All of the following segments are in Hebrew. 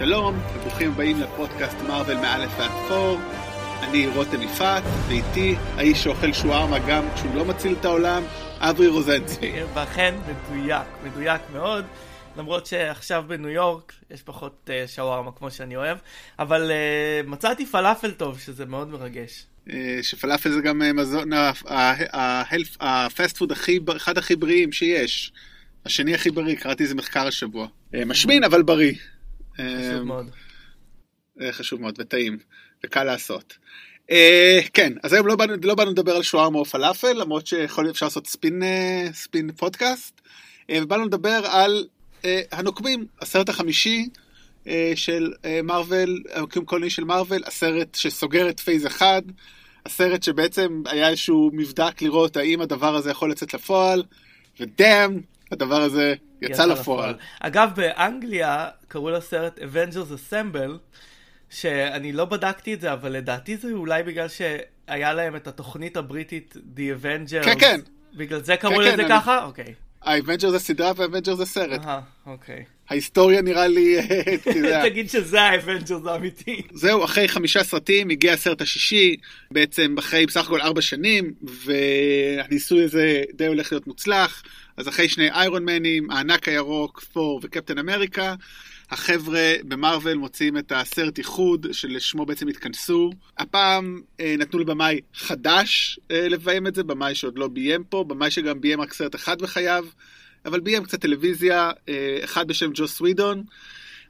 שלום, וברוכים הבאים לפודקאסט מארוול מאלף ועד פור. אני רותם יפעת, ואיתי האיש שאוכל שווארמה גם כשהוא לא מציל את העולם, אברי רוזנצבי. ואכן, מדויק, מדויק מאוד. למרות שעכשיו בניו יורק יש פחות uh, שווארמה כמו שאני אוהב, אבל uh, מצאתי פלאפל טוב, שזה מאוד מרגש. Uh, שפלאפל זה גם מזון, הפסט פוד אחד הכי בריאים שיש. השני הכי בריא, קראתי איזה מחקר השבוע. משמין אבל בריא. חשוב מאוד. חשוב מאוד וטעים, וקל לעשות. כן, אז היום לא באנו, לא באנו לדבר על שווארמה או פלאפל, למרות שיכול להיות אפשר לעשות ספין, ספין פודקאסט, ובאנו לדבר על הנוקמים, הסרט החמישי של מארוול, היקום הקולנועי של מארוול, הסרט שסוגר את phase אחד, הסרט שבעצם היה איזשהו מבדק לראות האם הדבר הזה יכול לצאת לפועל, ו damn, הדבר הזה יצא, יצא לפועל. אגב, באנגליה קראו לסרט Avengers Assemble, שאני לא בדקתי את זה, אבל לדעתי זה אולי בגלל שהיה להם את התוכנית הבריטית The Avengers. כן, כן. בגלל זה קראו כן, לזה כן, ככה? אני... אוקיי. ה Avengers זה סדרה וה Avengers זה סרט. אהה, אוקיי. ההיסטוריה נראה לי... תגיד שזה ה Avengers זה אמיתי. זהו, אחרי חמישה סרטים הגיע הסרט השישי, בעצם אחרי בסך הכל ארבע שנים, והניסוי הזה די הולך להיות מוצלח. אז אחרי שני איירון מנים, הענק הירוק, פור וקפטן אמריקה, החבר'ה במרוויל מוצאים את הסרט איחוד שלשמו בעצם התכנסו. הפעם אה, נתנו לבמאי חדש אה, לביים את זה, במאי שעוד לא ביים פה, במאי שגם ביים רק סרט אחד בחייו, אבל ביים קצת טלוויזיה, אה, אחד בשם ג'וס ווידון.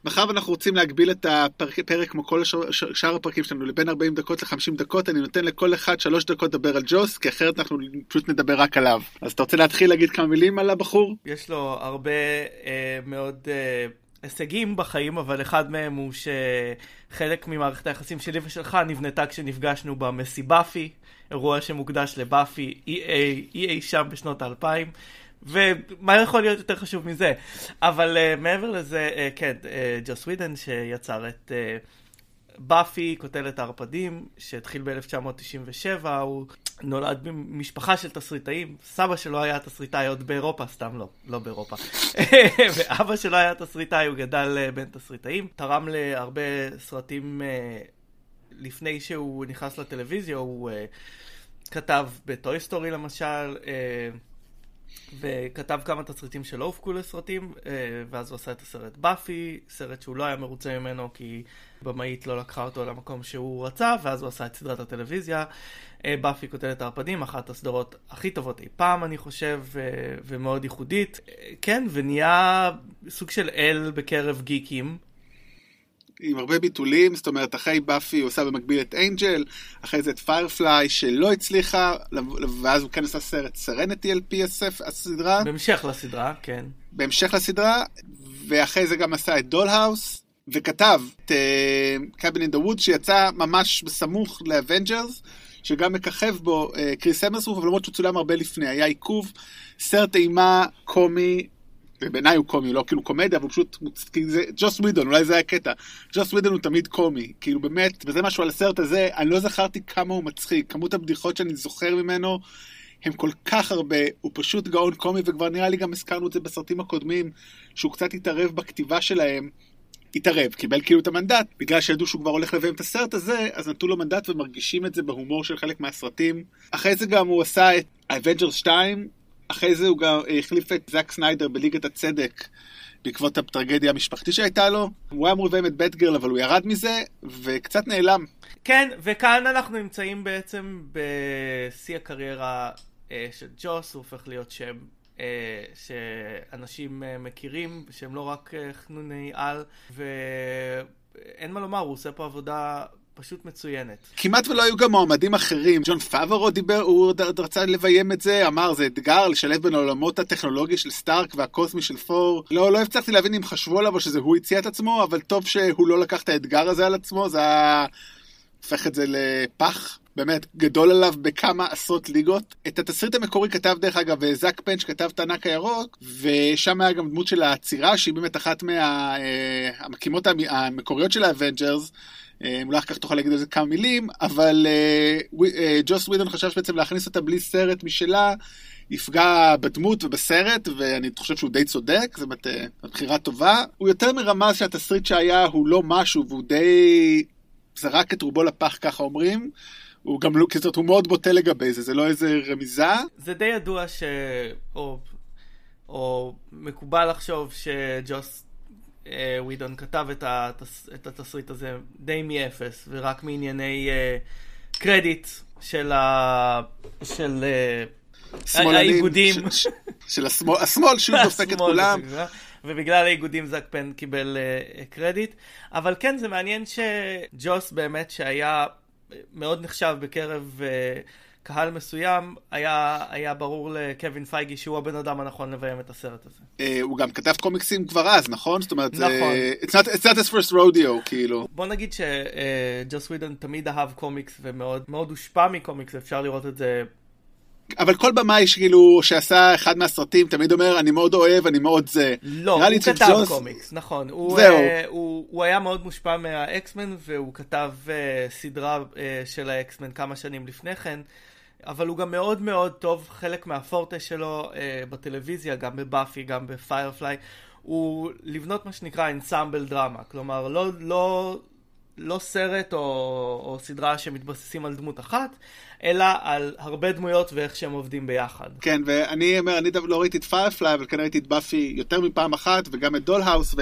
מאחר ואנחנו רוצים להגביל את הפרק כמו כל שאר הפרקים שלנו לבין 40 דקות ל-50 דקות, אני נותן לכל אחד 3 דקות לדבר על ג'וס, כי אחרת אנחנו פשוט נדבר רק עליו. אז אתה רוצה להתחיל להגיד כמה מילים על הבחור? יש לו הרבה אה, מאוד... אה... הישגים בחיים, אבל אחד מהם הוא שחלק ממערכת היחסים שלי ושלך נבנתה כשנפגשנו במסיבאפי, אירוע שמוקדש לבאפי אי אי, אי, אי שם בשנות האלפיים. ומה יכול להיות יותר חשוב מזה? אבל uh, מעבר לזה, uh, כן, uh, ג'וס ווידן שיצר את uh, באפי, כותלת הערפדים, שהתחיל ב-1997, הוא נולד במשפחה של תסריטאים, סבא שלו היה תסריטאי עוד באירופה, סתם לא, לא באירופה. ואבא שלו היה תסריטאי, הוא גדל בין תסריטאים, תרם להרבה סרטים לפני שהוא נכנס לטלוויזיה, הוא כתב בטוי סטורי למשל, וכתב כמה תסריטים שלא הופקו לסרטים, אה, ואז הוא עשה את הסרט באפי, סרט שהוא לא היה מרוצה ממנו כי במאית לא לקחה אותו למקום שהוא רצה, ואז הוא עשה את סדרת הטלוויזיה. אה, באפי קוטלת הערפדים, אחת הסדרות הכי טובות אי פעם, אני חושב, אה, ומאוד ייחודית. כן, ונהיה סוג של אל בקרב גיקים. עם הרבה ביטולים, זאת אומרת, אחרי באפי הוא עושה במקביל את אנג'ל, אחרי זה את Firefly שלא הצליחה, ואז הוא כן עשה סרט סרנטי על פי הסף, הסדרה. בהמשך לסדרה, כן. בהמשך לסדרה, ואחרי זה גם עשה את Dollhouse, וכתב את Cabin in the Woods שיצא ממש בסמוך ל Avengers, שגם מככב בו uh, כריס המסוורת', אבל למרות שהוא צולם הרבה לפני, היה עיכוב, סרט אימה קומי ובעיניי הוא קומי, לא כאילו קומדיה, אבל פשוט, כי זה ג'וס ווידון, אולי זה היה קטע. ג'וס ווידון הוא תמיד קומי, כאילו באמת, וזה משהו על הסרט הזה, אני לא זכרתי כמה הוא מצחיק, כמות הבדיחות שאני זוכר ממנו, הם כל כך הרבה, הוא פשוט גאון קומי, וכבר נראה לי גם הזכרנו את זה בסרטים הקודמים, שהוא קצת התערב בכתיבה שלהם. התערב, קיבל כאילו את המנדט, בגלל שידעו שהוא כבר הולך לביים את הסרט הזה, אז נתנו לו מנדט ומרגישים את זה בהומור של חלק מהסרטים. אחרי זה גם הוא עשה את Avengers 2, אחרי זה הוא גם החליף את זאק סניידר בליגת הצדק בעקבות הטרגדיה המשפחתית שהייתה לו. הוא היה אמור לביים את Batgirl אבל הוא ירד מזה וקצת נעלם. כן, וכאן אנחנו נמצאים בעצם בשיא הקריירה אה, של ג'וס, הוא הופך להיות שם אה, שאנשים אה, מכירים, שהם לא רק אה, חנוני על, ואין מה לומר, הוא עושה פה עבודה פשוט מצוינת. כמעט ולא היו גם מועמדים אחרים. ג'ון פאברו דיבר, הוא עוד רצה לביים את זה, אמר זה אתגר לשלב בין העולמות הטכנולוגיה של סטארק והקוסמי של פור. לא, לא הצלחתי להבין אם חשבו עליו או שזה הוא הציע את עצמו, אבל טוב שהוא לא לקח את האתגר הזה על עצמו, זה היה... הופך את זה לפח. באמת גדול עליו בכמה עשרות ליגות. את התסריט המקורי כתב דרך אגב זאק פן, שכתב את הענק הירוק, ושם היה גם דמות של הצרעה שהיא באמת אחת מהמקימות מה, אה, המקוריות של ה Avengers. אה, אולי אחר כך תוכל להגיד על זה כמה מילים, אבל uh, uh, ג'וס ווידון חשב בעצם להכניס אותה בלי סרט משלה, יפגע בדמות ובסרט, ואני חושב שהוא די צודק, באמת אה, בחירה טובה. הוא יותר מרמז שהתסריט שהיה הוא לא משהו, והוא די זרק את רובו לפח, ככה אומרים. הוא גם לא, זאת הוא מאוד בוטה לגבי זה, זה לא איזה רמיזה. זה די ידוע ש... או, או מקובל לחשוב שג'וס אה, ווידון כתב את, התס... את התסריט הזה די מאפס, ורק מענייני אה, קרדיט של ה... של... אה, האיגודים. ש, ש, של השמאל, השמאל שהוא דופק את כולם. ובגלל האיגודים זאק פן קיבל uh, קרדיט. אבל כן, זה מעניין שג'וס באמת, שהיה מאוד נחשב בקרב uh, קהל מסוים, היה, היה ברור לקווין פייגי שהוא הבן אדם הנכון לביים את הסרט הזה. Uh, הוא גם כתב קומיקסים כבר אז, נכון? זאת אומרת, נכון. Uh, it's, not, it's not his first rodeo, כאילו. בוא נגיד שג'וס uh, ווידון תמיד אהב קומיקס ומאוד הושפע מקומיקס, אפשר לראות את זה אבל כל במאי שכאילו שעשה אחד מהסרטים תמיד אומר אני מאוד אוהב אני מאוד זה. לא, הוא כתב ג'ונס... קומיקס נכון. הוא, זהו. Uh, הוא, הוא היה מאוד מושפע מה-X-Men והוא כתב uh, סדרה uh, של ה-X-Men כמה שנים לפני כן. אבל הוא גם מאוד מאוד טוב חלק מהפורטה שלו uh, בטלוויזיה גם בבאפי גם בפיירפליי. הוא לבנות מה שנקרא ensemble drama כלומר לא לא לא סרט או, או סדרה שמתבססים על דמות אחת, אלא על הרבה דמויות ואיך שהם עובדים ביחד. כן, ואני אומר, אני לא ראיתי את פיירפליי, אבל כנראה ראיתי את באפי יותר מפעם אחת, וגם את דולהאוס, ו...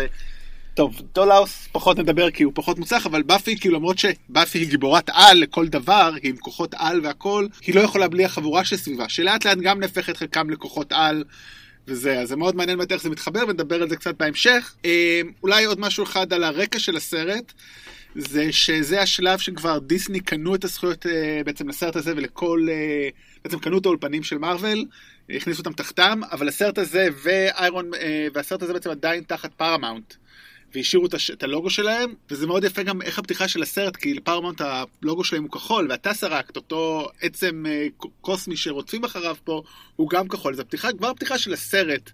טוב, דולהאוס פחות נדבר כי הוא פחות מוצלח, אבל באפי, כאילו למרות שבאפי היא גיבורת על לכל דבר, היא עם כוחות על והכל, היא לא יכולה בלי החבורה שסביבה, שלאט לאט גם נהפכת חלקם לכוחות על. וזה, אז זה מאוד מעניין באמת איך זה מתחבר, ונדבר על זה קצת בהמשך. אה, אולי עוד משהו אחד על הרקע של הסרט. זה שזה השלב שכבר דיסני קנו את הזכויות אה, בעצם לסרט הזה ולכל, אה, בעצם קנו את האולפנים של מארוול, הכניסו אותם תחתם, אבל הסרט הזה ואיירון, אה, והסרט הזה בעצם עדיין תחת פארמאונט. והשאירו את הלוגו שלהם, וזה מאוד יפה גם איך הפתיחה של הסרט, כי לפארמאונט הלוגו שלהם הוא כחול, והטסרקט, אותו עצם קוסמי שרודפים אחריו פה, הוא גם כחול. זו הפתיחה, כבר הפתיחה של הסרט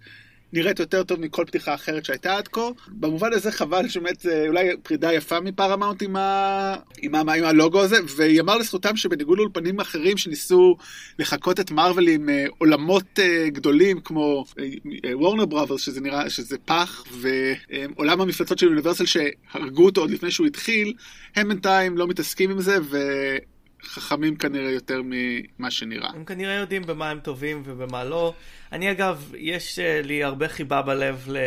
נראית יותר טוב מכל פתיחה אחרת שהייתה עד כה. במובן הזה חבל שבאמת זה אולי פרידה יפה מפרמאונט עם, ה... עם, ה... עם הלוגו הזה, ויאמר לזכותם שבניגוד לאולפנים אחרים שניסו לחקות את מארוול עם אה, עולמות אה, גדולים כמו וורנר אה, בראברס, שזה נראה שזה פח, ועולם המפלצות של אוניברסל שהרגו אותו עוד לפני שהוא התחיל, הם בינתיים לא מתעסקים עם זה, ו... חכמים כנראה יותר ממה שנראה. הם כנראה יודעים במה הם טובים ובמה לא. אני אגב, יש אה, לי הרבה חיבה בלב ל...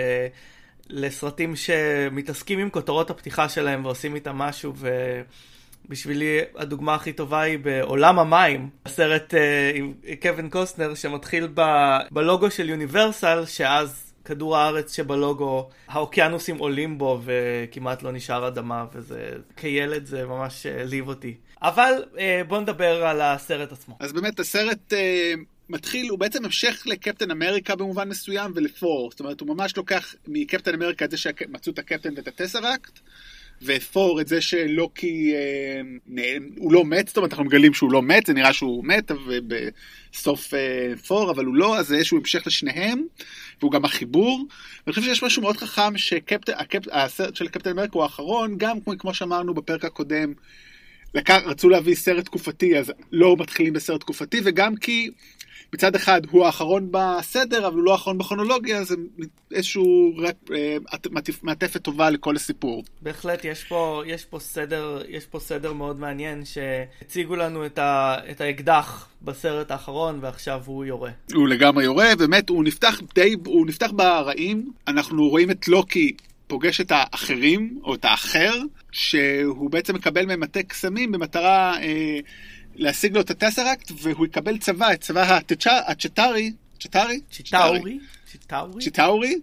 לסרטים שמתעסקים עם כותרות הפתיחה שלהם ועושים איתם משהו, ובשבילי הדוגמה הכי טובה היא בעולם המים, הסרט uh, עם קווין קוסטנר שמתחיל ב... בלוגו של יוניברסל, שאז כדור הארץ שבלוגו, האוקיינוסים עולים בו וכמעט לא נשאר אדמה, וזה, כילד זה ממש העליב אה, אותי. אבל אה, בוא נדבר על הסרט עצמו. אז באמת הסרט אה, מתחיל, הוא בעצם המשך לקפטן אמריקה במובן מסוים ולפור. זאת אומרת, הוא ממש לוקח מקפטן אמריקה את זה שמצאו את הקפטן ואת הטסראקט. ואפור את זה שלוקי, אה, הוא לא מת, זאת אומרת אנחנו מגלים שהוא לא מת, זה נראה שהוא מת בסוף אה, אבל הוא לא, אז זה איזשהו המשך לשניהם, והוא גם החיבור. אני חושב שיש משהו מאוד חכם שהסרט של קפטן אמריקה האחרון, גם כמו, כמו שאמרנו בפרק הקודם, לקח, רצו להביא סרט תקופתי, אז לא מתחילים בסרט תקופתי, וגם כי מצד אחד הוא האחרון בסדר, אבל הוא לא האחרון בכרונולוגיה, זה איזשהו אה, מעטפת טובה לכל הסיפור. בהחלט, יש פה, יש פה, סדר, יש פה סדר מאוד מעניין, שהציגו לנו את, ה, את האקדח בסרט האחרון, ועכשיו הוא יורה. הוא לגמרי יורה, באמת, הוא נפתח די, הוא נפתח ברעים, אנחנו רואים את לוקי פוגש את האחרים, או את האחר, שהוא בעצם מקבל מהם מטה קסמים במטרה אה, להשיג לו את הטסרקט, והוא יקבל צבא, את צבא הצ'טארי, צ'טארי? צ'טאורי? צ'טאורי? צ'טאורי,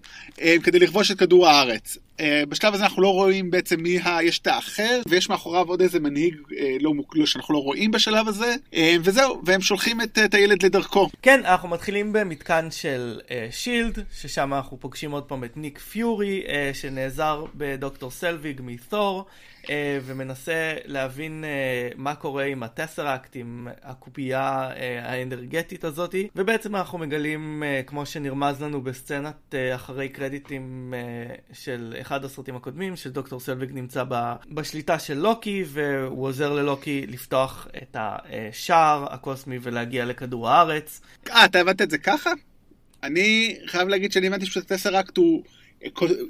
אה, כדי לכבוש את כדור הארץ. אה, בשלב הזה אנחנו לא רואים בעצם מי ה... יש את האחר, ויש מאחוריו עוד איזה מנהיג אה, לא, לא, שאנחנו לא רואים בשלב הזה, וזהו, והם שולחים את, את הילד לדרכו. כן, אנחנו מתחילים במתקן של שילד, ששם אנחנו פוגשים עוד פעם את ניק פיורי, שנעזר בדוקטור סלוויג מתור. אה, ומנסה להבין אה, מה קורה עם הטסראקט, עם הקובייה אה, האנרגטית הזאת, ובעצם אנחנו מגלים, כמו שנרמז לנו בסצנת אחרי קרדיטים של מאחד הסרטים הקודמים, שדוקטור סלוויג נמצא ב, בשליטה של לוקי, והוא עוזר ללוקי לפתוח את השער הקוסמי ולהגיע לכדור הארץ. אה, אתה הבנת את זה ככה? אני חייב להגיד שאני הבנתי פשוט הטסראקט הוא,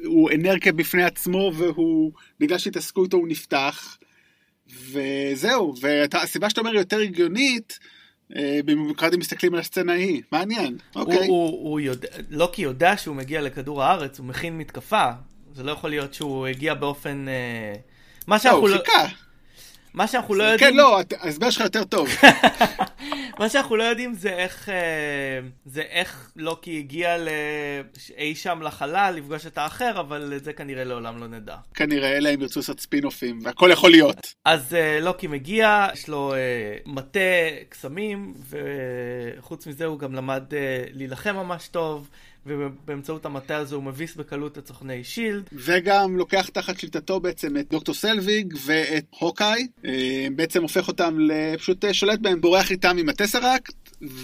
הוא אנרגיה בפני עצמו, והוא, בגלל שהתעסקו איתו הוא נפתח. וזהו, והסיבה שאתה אומר יותר הגיונית, אה, במיוחד אם מסתכלים על הסצנה ההיא, מעניין, אוקיי. הוא, הוא, הוא יודע, לוקי יודע שהוא מגיע לכדור הארץ, הוא מכין מתקפה, זה לא יכול להיות שהוא הגיע באופן... אה, מה שאנחנו לא... חיכה. מה שאנחנו לא יודעים... כן, לא, ההסבר שלך יותר טוב. מה שאנחנו לא יודעים זה איך, אה, זה איך לוקי הגיע אי שם לחלל לפגוש את האחר, אבל את זה כנראה לעולם לא נדע. כנראה, אלא אם ירצו לעשות ספינופים, והכל יכול להיות. אז אה, לוקי מגיע, יש לו מטה קסמים, וחוץ מזה הוא גם למד להילחם ממש טוב. ובאמצעות המטה הזה הוא מביס בקלות את סוכני שילד. וגם לוקח תחת שליטתו בעצם את דוקטור סלוויג ואת הוקאי, אה, בעצם הופך אותם ופשוט שולט בהם, בורח איתם עם הטסראקט,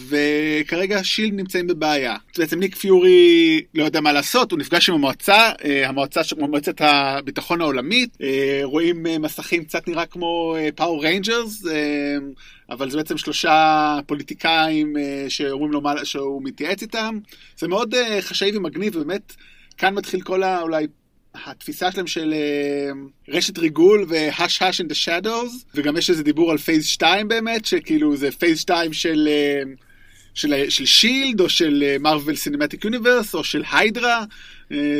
וכרגע שילד נמצאים בבעיה. בעצם ניק פיורי לא יודע מה לעשות, הוא נפגש עם המועצה, אה, המועצה של מועצת הביטחון העולמית, אה, רואים מסכים קצת נראה כמו פאוור ריינג'רס, אבל זה בעצם שלושה פוליטיקאים שאומרים לו מה, שהוא מתייעץ איתם. זה מאוד חשאי ומגניב, ובאמת, כאן מתחיל כל ה... אולי התפיסה שלהם של uh, רשת ריגול והש הש in the shadows, וגם יש איזה דיבור על phase 2 באמת, שכאילו זה phase 2 של, uh, של, של שילד, או של מארוול סינמטיק יוניברס, או של היידרה,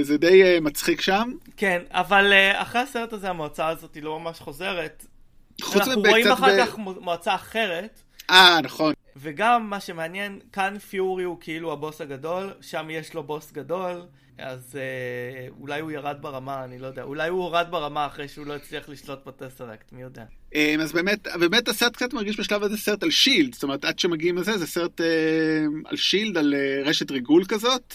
זה די מצחיק שם. כן, אבל אחרי הסרט הזה המועצה הזאת לא ממש חוזרת. אנחנו רואים אחר כך מועצה אחרת. אה, נכון. וגם מה שמעניין, כאן פיורי הוא כאילו הבוס הגדול, שם יש לו בוס גדול, אז אה, אולי הוא ירד ברמה, אני לא יודע. אולי הוא הורד ברמה אחרי שהוא לא הצליח לשלוט בטסרקט, מי יודע. אה, אז באמת, באמת הסרט קצת מרגיש בשלב הזה סרט על שילד, זאת אומרת, עד שמגיעים לזה, זה סרט אה, על שילד, על אה, רשת ריגול כזאת.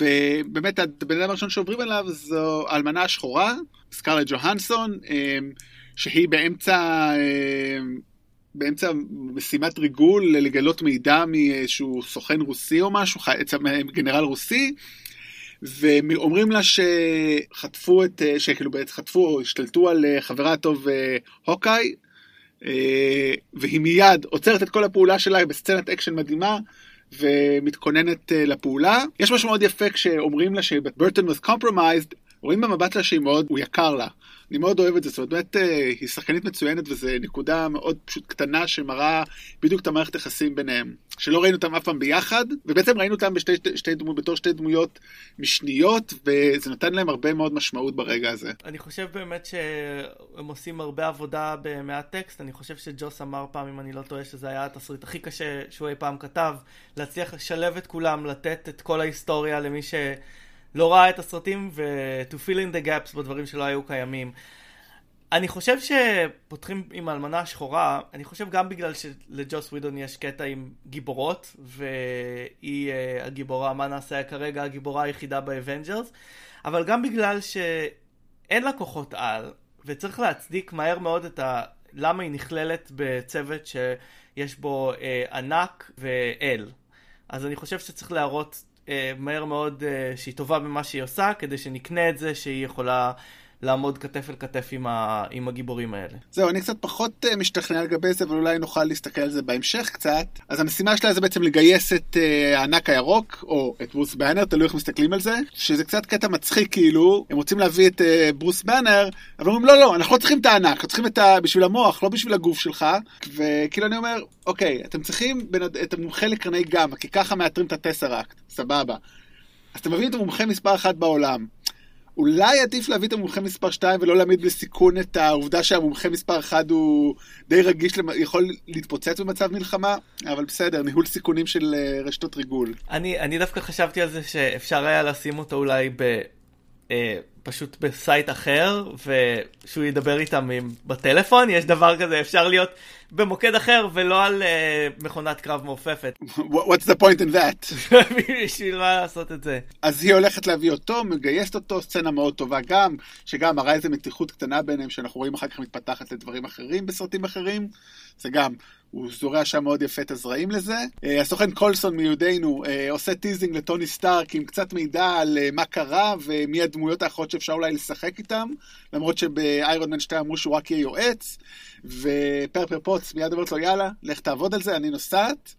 ובאמת, הבן אדם הראשון שעוברים אליו זו האלמנה השחורה, סקארלט ג'והנסון, אה, שהיא באמצע... אה, באמצע משימת ריגול לגלות מידע מאיזשהו סוכן רוסי או משהו, גנרל רוסי, ואומרים לה שחטפו את, שכאילו בעצם חטפו או השתלטו על אה, חברה הטוב אה, הוקאי, אה, והיא מיד עוצרת את כל הפעולה שלה בסצנת אקשן מדהימה. ומתכוננת לפעולה. יש משהו מאוד יפה כשאומרים לה שברטון was compromised, רואים במבט שלה שהיא מאוד, הוא יקר לה. אני מאוד אוהב את זה, זאת אומרת, באמת אה, היא שחקנית מצוינת וזו נקודה מאוד פשוט קטנה שמראה בדיוק את המערכת היחסים ביניהם. שלא ראינו אותם אף פעם ביחד, ובעצם ראינו אותם בשתי, שתי דמו, בתור שתי דמויות משניות, וזה נתן להם הרבה מאוד משמעות ברגע הזה. אני חושב באמת שהם עושים הרבה עבודה במעט טקסט, אני חושב שג'וס אמר פעם, אם אני לא טועה, שזה היה התסריט הכי קשה שהוא אי פעם כתב, להצליח לשלב את כולם, לתת את כל ההיסטוריה למי ש... לא ראה את הסרטים ו- to fill in the gaps בדברים שלא היו קיימים. אני חושב שפותחים עם האלמנה השחורה, אני חושב גם בגלל שלג'וס ווידון יש קטע עם גיבורות, והיא uh, הגיבורה, מה נעשה כרגע, הגיבורה היחידה באבנג'רס, אבל גם בגלל שאין לה כוחות על, וצריך להצדיק מהר מאוד את ה... למה היא נכללת בצוות שיש בו uh, ענק ואל. אז אני חושב שצריך להראות מהר מאוד אה, שהיא טובה במה שהיא עושה, כדי שנקנה את זה שהיא יכולה לעמוד כתף אל כתף עם, ה, עם הגיבורים האלה. זהו, אני קצת פחות uh, משתכנע לגבי זה, אבל אולי נוכל להסתכל על זה בהמשך קצת. אז המשימה שלה זה בעצם לגייס את uh, הענק הירוק, או את ברוס באנר, תלוי איך מסתכלים על זה, שזה קצת קטע מצחיק כאילו, הם רוצים להביא את uh, ברוס באנר, אבל אומרים לא, לא, אנחנו לא צריכים את הענק, אנחנו צריכים את ה... בשביל המוח, לא בשביל הגוף שלך, וכאילו אני אומר, אוקיי, אתם צריכים בין... את המומחה לקרני גמא, כי ככה מאתרים את הטסראקט, סבבה. אז אתם מביאים את המומחה מספר אחת בעולם. אולי עדיף להביא את המומחה מספר 2 ולא להעמיד בסיכון את העובדה שהמומחה מספר 1 הוא די רגיש, יכול להתפוצץ במצב מלחמה, אבל בסדר, ניהול סיכונים של אה, רשתות ריגול. אני, אני דווקא חשבתי על זה שאפשר היה לשים אותו אולי ב... אה, פשוט בסייט אחר, ושהוא ידבר איתם עם, בטלפון, יש דבר כזה, אפשר להיות במוקד אחר ולא על uh, מכונת קרב מעופפת. What's the point in that? בשביל מה לעשות את זה? אז היא הולכת להביא אותו, מגייסת אותו, סצנה מאוד טובה גם, שגם מראה איזה מתיחות קטנה ביניהם, שאנחנו רואים אחר כך מתפתחת לדברים אחרים בסרטים אחרים. זה גם, הוא זורע שם מאוד יפה את הזרעים לזה. Uh, הסוכן קולסון מיודענו uh, עושה teasing לטוני סטארק עם קצת מידע על uh, מה קרה ומי הדמויות האחרות שאפשר אולי לשחק איתם, למרות שבאיירון מן 2 אמרו שהוא רק יהיה יועץ, ופרפר פוטס מיד אומרת לו יאללה, לך תעבוד על זה, אני נוסעת.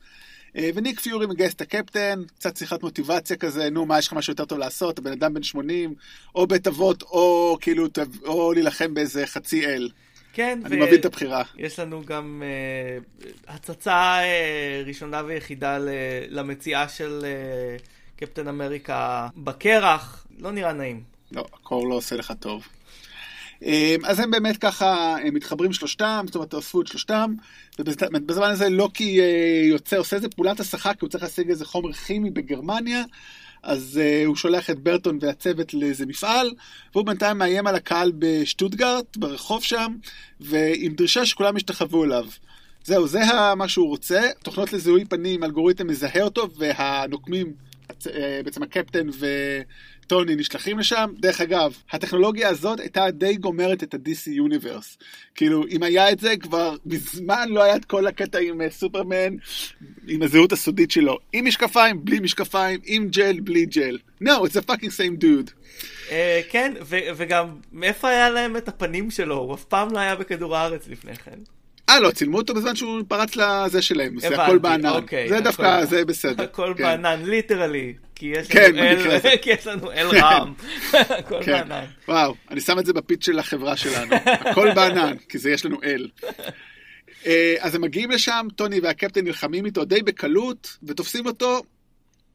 וניק פיורי מגייס את הקפטן, קצת שיחת מוטיבציה כזה, נו, מה יש לך משהו יותר טוב לעשות, הבן אדם בן 80, או בית אבות, או כאילו, או להילחם באיזה חצי אל. כן, אני ו... מבין את הבחירה. יש לנו גם uh, הצצה uh, ראשונה ויחידה ל... למציאה של uh, קפטן אמריקה בקרח, לא נראה נעים. לא, הקור לא עושה לך טוב. אז הם באמת ככה הם מתחברים שלושתם, זאת אומרת, אספו את שלושתם, ובזמן הזה לוקי יוצא, עושה איזה פעולת הסחה, כי הוא צריך להשיג איזה חומר כימי בגרמניה, אז uh, הוא שולח את ברטון והצוות לאיזה מפעל, והוא בינתיים מאיים על הקהל בשטוטגרט, ברחוב שם, ועם דרישה שכולם ישתחוו אליו. זהו, זה מה שהוא רוצה. תוכנות לזיהוי פנים, אלגוריתם מזהה אותו, והנוקמים, אה, בעצם הקפטן ו... טוני נשלחים לשם. דרך אגב, הטכנולוגיה הזאת הייתה די גומרת את ה-DC Universe. כאילו, אם היה את זה, כבר מזמן לא היה את כל הקטע עם uh, סופרמן, עם הזהות הסודית שלו. עם משקפיים, בלי משקפיים, עם ג'ל, בלי ג'ל. No, it's a fucking same dude. Uh, כן, וגם, מאיפה היה להם את הפנים שלו? הוא אף פעם לא היה בכדור הארץ לפני כן. אה, לא, צילמו אותו בזמן שהוא פרץ לזה שלהם, זה הכל בענן. אוקיי, זה דווקא, זה בסדר. הכל כן. בענן, ליטרלי. כי יש כן, לנו אל, כי יש לנו אל רם. הכל כן. בענן. וואו, אני שם את זה ב-pitch של החברה שלנו. הכל בענן, כי זה יש לנו אל. אה, אז הם מגיעים לשם, טוני והקפטן נלחמים איתו די בקלות, ותופסים אותו,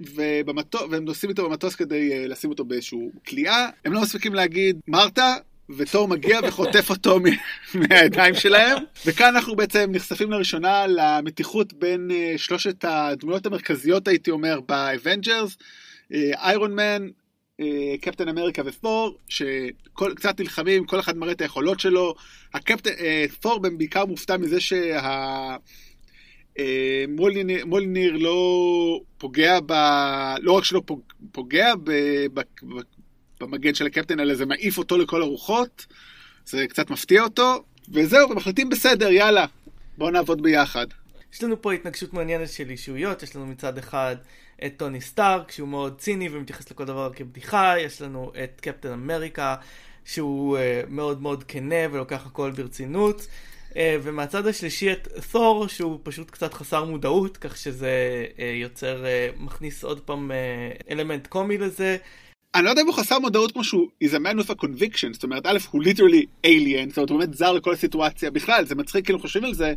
ובמטוס, והם נוסעים איתו במטוס כדי אה, לשים אותו באיזשהו כליאה. הם לא מספיקים להגיד, מרתה, ותור מגיע וחוטף אותו מהידיים שלהם. וכאן אנחנו בעצם נחשפים לראשונה למתיחות בין uh, שלושת הדמויות המרכזיות, הייתי אומר, באבנג'רס, איירון מן, קפטן אמריקה ותור, שקצת נלחמים, כל אחד מראה את היכולות שלו. uh, תור בעיקר מופתע מזה שה... אה, מולניר, מולניר לא פוגע ב... לא רק שלא פוגע ב, במגן של הקפטן, אלא זה מעיף אותו לכל הרוחות, זה קצת מפתיע אותו, וזהו, ומחליטים בסדר, יאללה, בואו נעבוד ביחד. יש לנו פה התנגשות מעניינת של אישיויות, יש לנו מצד אחד את טוני סטארק, שהוא מאוד ציני ומתייחס לכל דבר כבדיחה, יש לנו את קפטן אמריקה, שהוא uh, מאוד מאוד כנה ולוקח הכל ברצינות. Uh, ומהצד השלישי את תור, שהוא פשוט קצת חסר מודעות, כך שזה uh, יוצר, uh, מכניס עוד פעם uh, אלמנט קומי לזה. אני לא יודע אם הוא חסר מודעות כמו שהוא is a man with a conviction, זאת אומרת, א', הוא literally alien, זאת אומרת, הוא באמת זר לכל הסיטואציה בכלל, זה מצחיק כאילו חושבים על זה,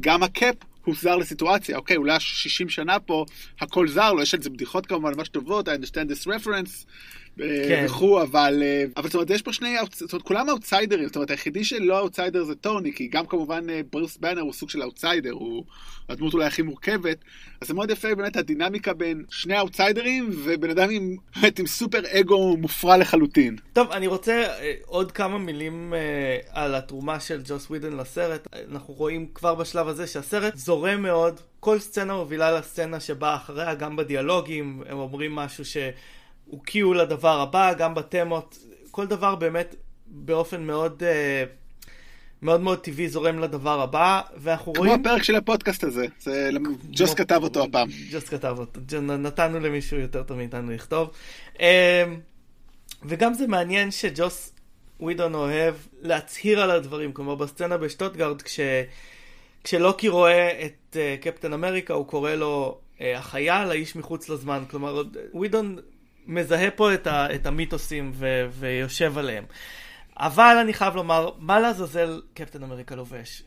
גם הקאפ הוא זר לסיטואציה, אוקיי, אולי 60 שנה פה, הכל זר לו, יש על זה בדיחות כמובן ממש טובות, I understand this reference, כן. וכו', אבל, אה, אבל זאת אומרת, יש פה שני, זאת אומרת, כולם אאוטסיידרים, זאת אומרת, היחידי שלא אאוטסיידר זה טוני, כי גם כמובן אה, ברוס באנר הוא סוג של אאוטסיידר, הוא הדמות אולי הכי מורכבת, אז זה מאוד יפה באמת הדינמיקה בין שני האאוטסיידרים, ובן אדם עם, באמת, עם סופר אגו מופרע לחלוטין. טוב, אני רוצה אה, עוד כמה מילים על התרומה של ג'וס ווידן לסרט. אנחנו רואים כבר בשלב הזה שהסרט זורם מאוד, כל סצנה מובילה לסצנה שבאה אחריה, גם בדיאלוגים, הם אומרים משהו ש... הוא קיו לדבר הבא, גם בתמות, כל דבר באמת באופן מאוד... uh, מאוד מאוד טבעי זורם לדבר הבא, ואנחנו כמו רואים... כמו הפרק של הפודקאסט הזה, זה... ג'וס כתב אותו הפעם. ג'וס כתב אותו, נתנו למישהו יותר טוב מאיתנו לכתוב. אמ, וגם זה מעניין שג'וס ווידון אוהב להצהיר על הדברים, כלומר בסצנה בשטוטגרד, כש... כשלוקי רואה את uh, קפטן אמריקה, הוא קורא לו uh, החייל, האיש מחוץ לזמן. כלומר, ווידון מזהה פה את, ה, את המיתוסים ו, ויושב עליהם. אבל אני חייב לומר, מה לעזאזל קפטן אמריקה לובש?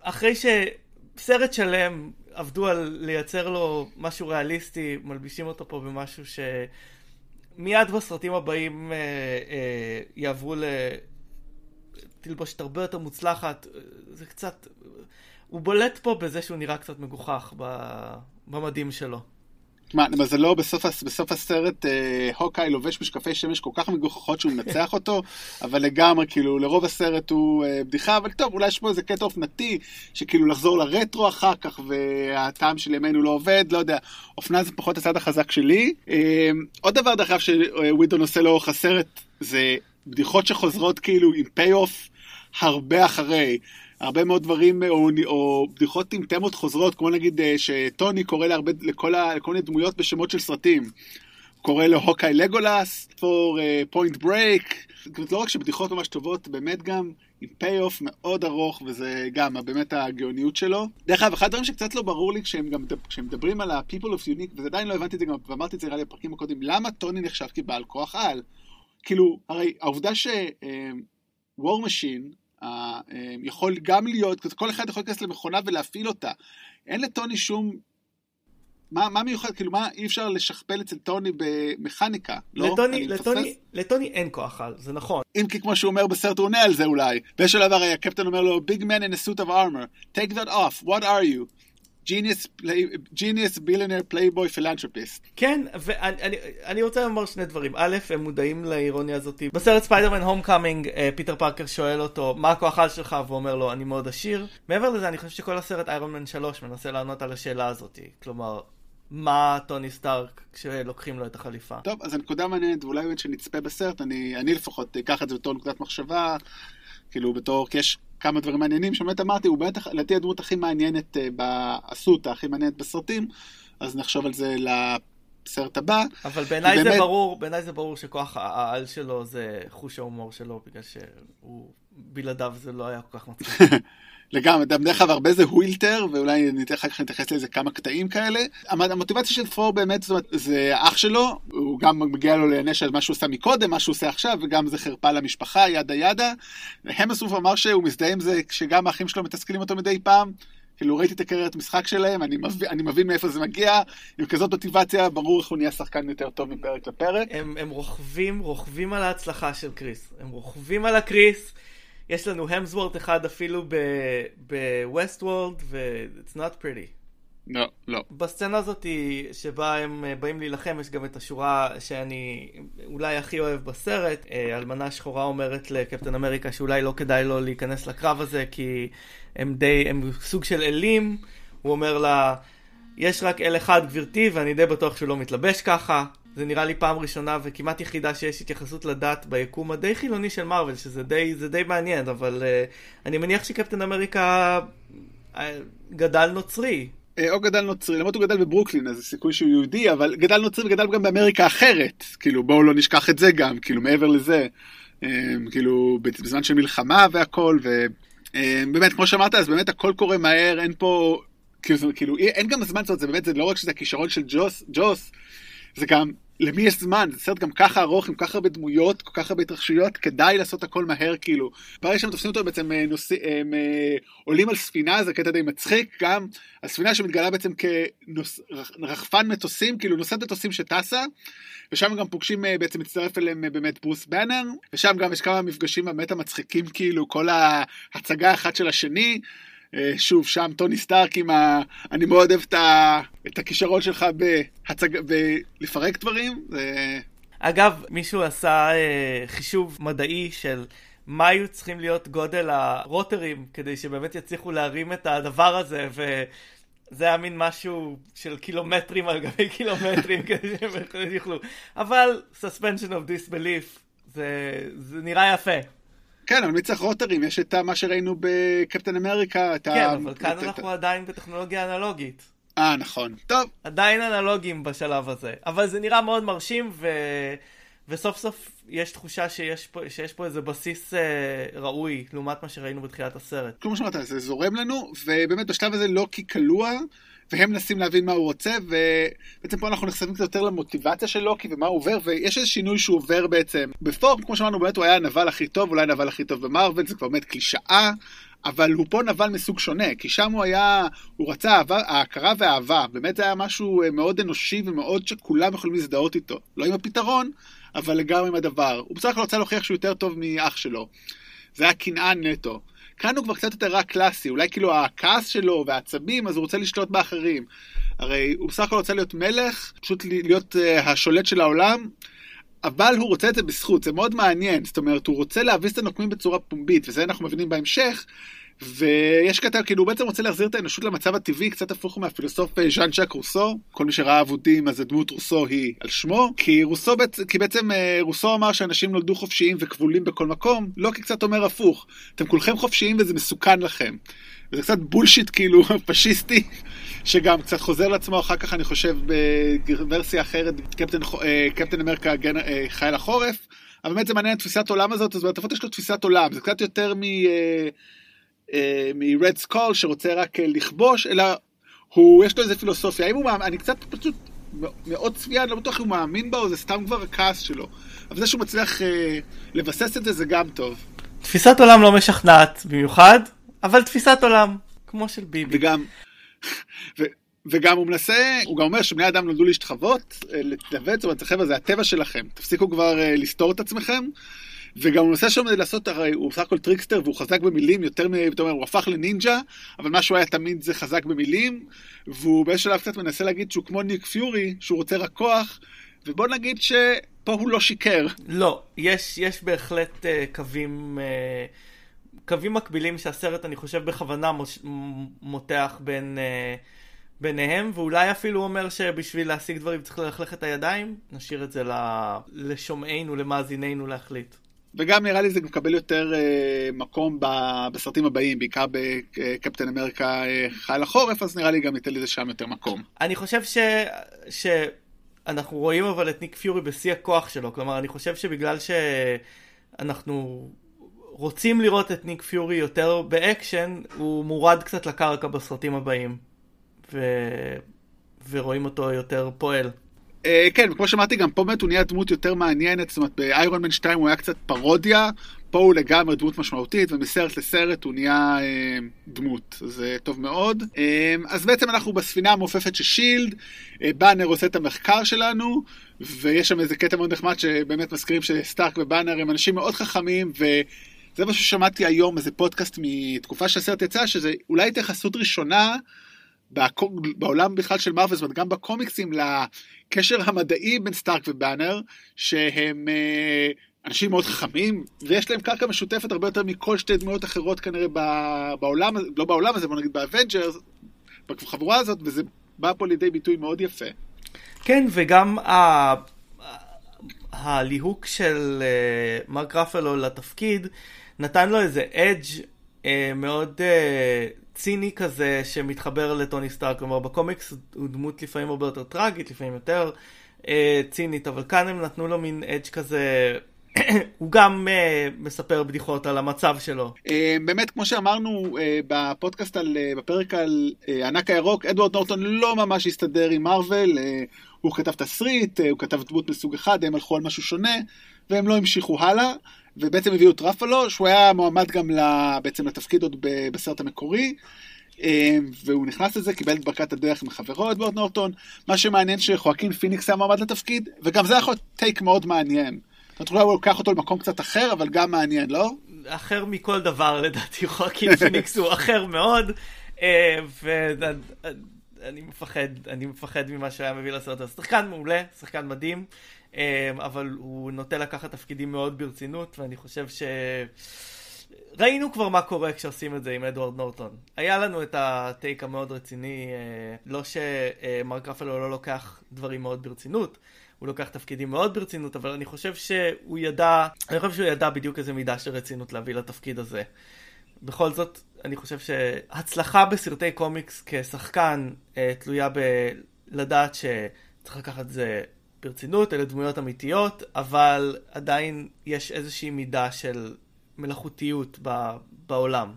אחרי שסרט שלם עבדו על לייצר לו משהו ריאליסטי, מלבישים אותו פה במשהו שמיד בסרטים הבאים אה, אה, יעברו לתלבושת הרבה יותר מוצלחת. זה קצת... הוא בולט פה בזה שהוא נראה קצת מגוחך במדים שלו. מה, למזלו בסוף, בסוף הסרט אה, הוקאי לובש משקפי שמש כל כך מגוחכות שהוא מנצח אותו, אבל לגמרי, כאילו, לרוב הסרט הוא אה, בדיחה, אבל טוב, אולי יש פה איזה קטע אופנתי, שכאילו לחזור לרטרו אחר כך, והטעם של ימינו לא עובד, לא יודע, אופנה זה פחות הצד החזק שלי. אה, עוד דבר, דרך אגב, שווידון עושה לאורך הסרט, זה בדיחות שחוזרות כאילו עם pay-off הרבה אחרי. הרבה מאוד דברים או, או בדיחות עם תמות חוזרות, כמו נגיד אה, שטוני קורא להרבה, לכל, ה, לכל מיני דמויות בשמות של סרטים. קורא לו הוקאי לגולס, ת'ור פוינט ברייק. לא רק שבדיחות ממש טובות, באמת גם עם pay-off מאוד ארוך, וזה גם באמת הגאוניות שלו. דרך אגב, אחד הדברים שקצת לא ברור לי כשהם גם כשהם מדברים על ה-people of unique, וזה עדיין לא הבנתי את זה גם, ואמרתי את זה נראה לי בפרקים הקודמים, למה טוני נחשב כבעל כוח על? כאילו, הרי העובדה ש... וור אה, מאשין, אה, יכול גם להיות, כל אחד יכול להיכנס למכונה ולהפעיל אותה. אין לטוני שום... מה, מה מיוחד, כאילו מה אי אפשר לשכפל אצל טוני במכניקה, לא? לטוני, לטוני, לטוני אין כוח על, זה נכון. אם כי כמו שהוא אומר בסרט הוא עונה על זה אולי. באיזשהו דבר הקפטן אומר לו, big man in a suit of armor, take that off, what are you? Genius, genius billionaire playboy philanthropist. כן, ואני רוצה לומר שני דברים. א', הם מודעים לאירוניה הזאת. בסרט ספיידרמן הום קאמינג, פיטר פארקר שואל אותו, מה הכוח על שלך? והוא אומר לו, אני מאוד עשיר. מעבר לזה, אני חושב שכל הסרט איירון מן 3 מנסה לענות על השאלה הזאת. כלומר, מה טוני סטארק כשלוקחים לו את החליפה. טוב, אז הנקודה מעניינת, ואולי באמת שנצפה בסרט, אני, אני לפחות אקח את זה בתור נקודת מחשבה, כאילו בתור, כי יש כמה דברים מעניינים, שבאמת אמרתי, הוא בטח, לדעתי הדמות הכי מעניינת אה, באסותא, הכי מעניינת בסרטים, אז נחשוב על זה לסרט הבא. אבל בעיניי באמת... זה ברור, בעיניי זה ברור שכוח העל שלו זה חוש ההומור שלו, בגלל שהוא, בלעדיו זה לא היה כל כך מצחיק. לגמרי, דרך אגב הרבה זה הווילטר, ואולי ניתן אחר כך נתייחס לאיזה כמה קטעים כאלה. המוטיבציה של פור באמת, זאת אומרת, זה אח שלו, הוא גם מגיע לו להיענש על מה שהוא עשה מקודם, מה שהוא עושה עכשיו, וגם זה חרפה למשפחה, ידה ידה. המסוף אמר שהוא מזדהה עם זה כשגם האחים שלו מתסכלים אותו מדי פעם. כאילו ראיתי את הקריירת משחק שלהם, אני מבין, אני מבין מאיפה זה מגיע, עם כזאת מוטיבציה, ברור איך הוא נהיה שחקן יותר טוב מפרק לפרק. הם, הם רוכבים, רוכבים על ההצלחה של קריס. הם רוכבים על הקריס. יש לנו המסוורט אחד אפילו בווסט וולד, ו-it's not pretty. לא, לא. בסצנה הזאת שבה הם אה, באים להילחם, יש גם את השורה שאני אולי הכי אוהב בסרט. אה, אלמנה שחורה אומרת לקפטן אמריקה שאולי לא כדאי לו להיכנס לקרב הזה, כי הם די, הם סוג של אלים. הוא אומר לה, יש רק אל אחד גברתי, ואני די בטוח שהוא לא מתלבש ככה. זה נראה לי פעם ראשונה וכמעט יחידה שיש התייחסות לדת ביקום הדי חילוני של מארוול, שזה די, די מעניין, אבל uh, אני מניח שקפטן אמריקה uh, גדל נוצרי. אה, או גדל נוצרי, למרות הוא גדל בברוקלין, אז סיכוי שהוא יהודי, אבל גדל נוצרי וגדל גם באמריקה אחרת. כאילו, בואו לא נשכח את זה גם, כאילו, מעבר לזה. כאילו, בזמן של מלחמה והכל, ובאמת, כמו שאמרת, אז באמת הכל קורה מהר, אין פה, כאילו, כאילו אין גם זמן, זאת זה באמת, זה לא רק שזה הכישרון של ג'וס, ג'וס, זה גם למי יש זמן? זה סרט גם ככה ארוך, עם כל כך הרבה דמויות, כל כך הרבה התרחשויות, כדאי לעשות הכל מהר כאילו. ברגע שהם תופסים אותו בעצם אה, נוס... הם אה, עולים על ספינה, זה קטע די מצחיק, גם הספינה שמתגלה בעצם כרחפן מטוסים, כאילו נושאת מטוסים שטסה, ושם גם פוגשים אה, בעצם מצטרף אליהם באמת ברוס בנר, ושם גם יש כמה מפגשים באמת המצחיקים כאילו, כל ההצגה האחת של השני. אה, שוב, שם טוני סטארק עם ה... אני מאוד אוהב את, ה... את הכישרון שלך בהצג... בלפרק דברים. אגב, מישהו עשה אה, חישוב מדעי של מה היו צריכים להיות גודל הרוטרים כדי שבאמת יצליחו להרים את הדבר הזה, וזה היה מין משהו של קילומטרים על גבי קילומטרים כדי שהם יוכלו. אבל suspension of disbelief, זה, זה נראה יפה. כן, אבל מי צריך רוטרים? יש את מה שראינו בקפטן אמריקה. כן, ה... אבל כאן אנחנו עדיין בטכנולוגיה אנלוגית. אה, נכון. טוב. עדיין אנלוגים בשלב הזה. אבל זה נראה מאוד מרשים, ו... וסוף סוף יש תחושה שיש פה, שיש פה איזה בסיס אה, ראוי לעומת מה שראינו בתחילת הסרט. כמו שאמרת, זה זורם לנו, ובאמת בשלב הזה לא כי כלוא, והם מנסים להבין מה הוא רוצה, ובעצם פה אנחנו נחשפים קצת יותר למוטיבציה של לוקי ומה הוא עובר, ויש איזה שינוי שהוא עובר בעצם. בפורם, כמו שאמרנו, באמת הוא היה הנבל הכי טוב, אולי הנבל הכי טוב במרוויל, זה כבר באמת קלישאה. אבל הוא פה נבל מסוג שונה, כי שם הוא היה, הוא רצה אהבה, ההכרה והאהבה, באמת זה היה משהו אה, מאוד אנושי ומאוד שכולם יכולים להזדהות איתו. לא עם הפתרון, אבל לגמרי עם הדבר. הוא בסך הכל רצה להוכיח שהוא יותר טוב מאח שלו. זה היה קנאה נטו. כאן הוא כבר קצת יותר רק קלאסי, אולי כאילו הכעס שלו והעצבים, אז הוא רוצה לשלוט באחרים. הרי הוא בסך הכל רוצה להיות מלך, פשוט להיות uh, השולט של העולם, אבל הוא רוצה את זה בזכות, זה מאוד מעניין. זאת אומרת, הוא רוצה להביס את הנוקמים בצורה פומבית, וזה אנחנו מבינים בהמשך. ויש קטע, כאילו הוא בעצם רוצה להחזיר את האנושות למצב הטבעי, קצת הפוך מהפילוסוף אה, ז'אן ז'אק רוסו. כל מי שראה אבודים, אז הדמות רוסו היא על שמו. כי רוסו, כי בעצם אה, רוסו אמר שאנשים נולדו חופשיים וכבולים בכל מקום, לא כי קצת אומר הפוך. אתם כולכם חופשיים וזה מסוכן לכם. וזה קצת בולשיט כאילו פשיסטי, שגם קצת חוזר לעצמו אחר כך, אני חושב, בוורסיה אחרת, קפטן, אה, קפטן אמריקה חייל החורף. אבל באמת זה מעניין תפיסת עולם הזאת, אז לפחות יש לו תפיסת עולם, זה קצת יותר מ... אה, מ-Red Skull שרוצה רק אה, לכבוש, אלא הוא, יש לו איזה פילוסופיה. האם הוא מאמין, אני קצת פשוט מאוד צביעה, אני לא בטוח אם הוא מאמין בה או זה סתם כבר הכעס שלו. אבל זה שהוא מצליח אה, לבסס את זה, זה גם טוב. תפיסת עולם לא משכנעת במיוחד, אבל תפיסת עולם, כמו של ביבי. וגם, ו, וגם הוא מנסה, הוא גם אומר שבני אדם נולדו להשתחוות, אה, להתלבט, זאת אומרת, חבר'ה, זה הטבע שלכם, תפסיקו כבר אה, לסתור את עצמכם. וגם הוא מנסה שם לעשות, הרי הוא סך הכל trickster והוא חזק במילים יותר מ... אתה אומר, הוא הפך לנינג'ה, אבל מה שהוא היה תמיד זה חזק במילים, והוא באיזשהו שלב קצת מנסה להגיד שהוא כמו ניק פיורי, שהוא רוצה רק כוח, ובוא נגיד שפה הוא לא שיקר. לא, יש, יש בהחלט uh, קווים... Uh... קווים מקבילים שהסרט, אני חושב, בכוונה מוש... מותח בין, uh, ביניהם, ואולי אפילו אומר שבשביל להשיג דברים צריך ללכלך את הידיים. נשאיר את זה לשומעינו, למאזיננו להחליט. וגם נראה לי זה מקבל יותר uh, מקום ב, בסרטים הבאים, בעיקר בקפטן אמריקה uh, חייל החורף, אז נראה לי גם ניתן לזה שם יותר מקום. אני חושב ש... שאנחנו רואים אבל את ניק פיורי בשיא הכוח שלו, כלומר אני חושב שבגלל שאנחנו רוצים לראות את ניק פיורי יותר באקשן, הוא מורד קצת לקרקע בסרטים הבאים, ו... ורואים אותו יותר פועל. אה, כן, כמו שאמרתי, גם פה באמת הוא נהיה דמות יותר מעניינת, זאת אומרת, באיירון מן 2 הוא היה קצת פרודיה, פה הוא לגמרי דמות משמעותית, ומסרט לסרט הוא נהיה אה, דמות, זה טוב מאוד. אה, אז בעצם אנחנו בספינה המעופפת של שילד, uh, באנר עושה את המחקר שלנו, ויש שם איזה קטע מאוד נחמד שבאמת מזכירים שסטארק ובאנר הם אנשים מאוד חכמים, וזה מה ששמעתי היום, איזה פודקאסט מתקופה שהסרט יצא, שזה אולי התייחסות ראשונה. בעולם בכלל של מרוויל, זאת אומרת גם בקומיקסים, לקשר המדעי בין סטארק ובאנר, שהם אה, אנשים מאוד חכמים, ויש להם קרקע משותפת הרבה יותר מכל שתי דמויות אחרות כנראה בעולם, לא בעולם הזה, בוא נגיד באבנג'רס, בחבורה הזאת, וזה בא פה לידי ביטוי מאוד יפה. כן, וגם ה... הליהוק של אה, מרק רפלו לתפקיד נתן לו איזה edge אה, מאוד אה, ציני כזה שמתחבר לטוני סטארק, כלומר בקומיקס הוא דמות לפעמים הרבה יותר טראגית, לפעמים יותר אה, צינית, אבל כאן הם נתנו לו מין edge כזה, הוא גם אה, מספר בדיחות על המצב שלו. אה, באמת, כמו שאמרנו אה, בפודקאסט, על, אה, בפרק על אה, ענק הירוק, אדוארד נורטון לא ממש הסתדר עם מארוול, אה, הוא כתב תסריט, אה, הוא כתב דמות מסוג אחד, הם הלכו על משהו שונה, והם לא המשיכו הלאה. ובעצם הביאו את רפלו, שהוא היה מועמד גם בעצם לתפקיד עוד בסרט המקורי. אה, והוא נכנס לזה, קיבל את ברכת הדרך מחברו אדוארד נורטון. מה שמעניין שחואקין פיניקס היה מועמד לתפקיד, וגם זה יכול להיות take מאוד מעניין. זאת אומרת, הוא לוקח אותו למקום קצת אחר, אבל גם מעניין, לא? אחר מכל דבר לדעתי, חואקין פיניקס הוא אחר מאוד, אה, ואני מפחד, אני מפחד ממה שהיה מביא לסרט הזה. שחקן מעולה, שחקן מדהים. אמ, אבל הוא נוטה לקחת תפקידים מאוד ברצינות, ואני חושב ש... ראינו כבר מה קורה כשעושים את זה עם אדוארד נורטון. היה לנו את הטייק המאוד רציני, אה, לא שמרק רפלו לא לוקח דברים מאוד ברצינות, הוא לוקח תפקידים מאוד ברצינות, אבל אני חושב שהוא ידע, אני חושב שהוא ידע בדיוק איזה מידה של רצינות להביא לתפקיד הזה. בכל זאת, אני חושב שהצלחה בסרטי קומיקס כשחקן אה, תלויה בלדעת שצריך לקחת את זה ברצינות, אלה דמויות אמיתיות, אבל עדיין יש איזושהי מידה של מלאכותיות ב, בעולם.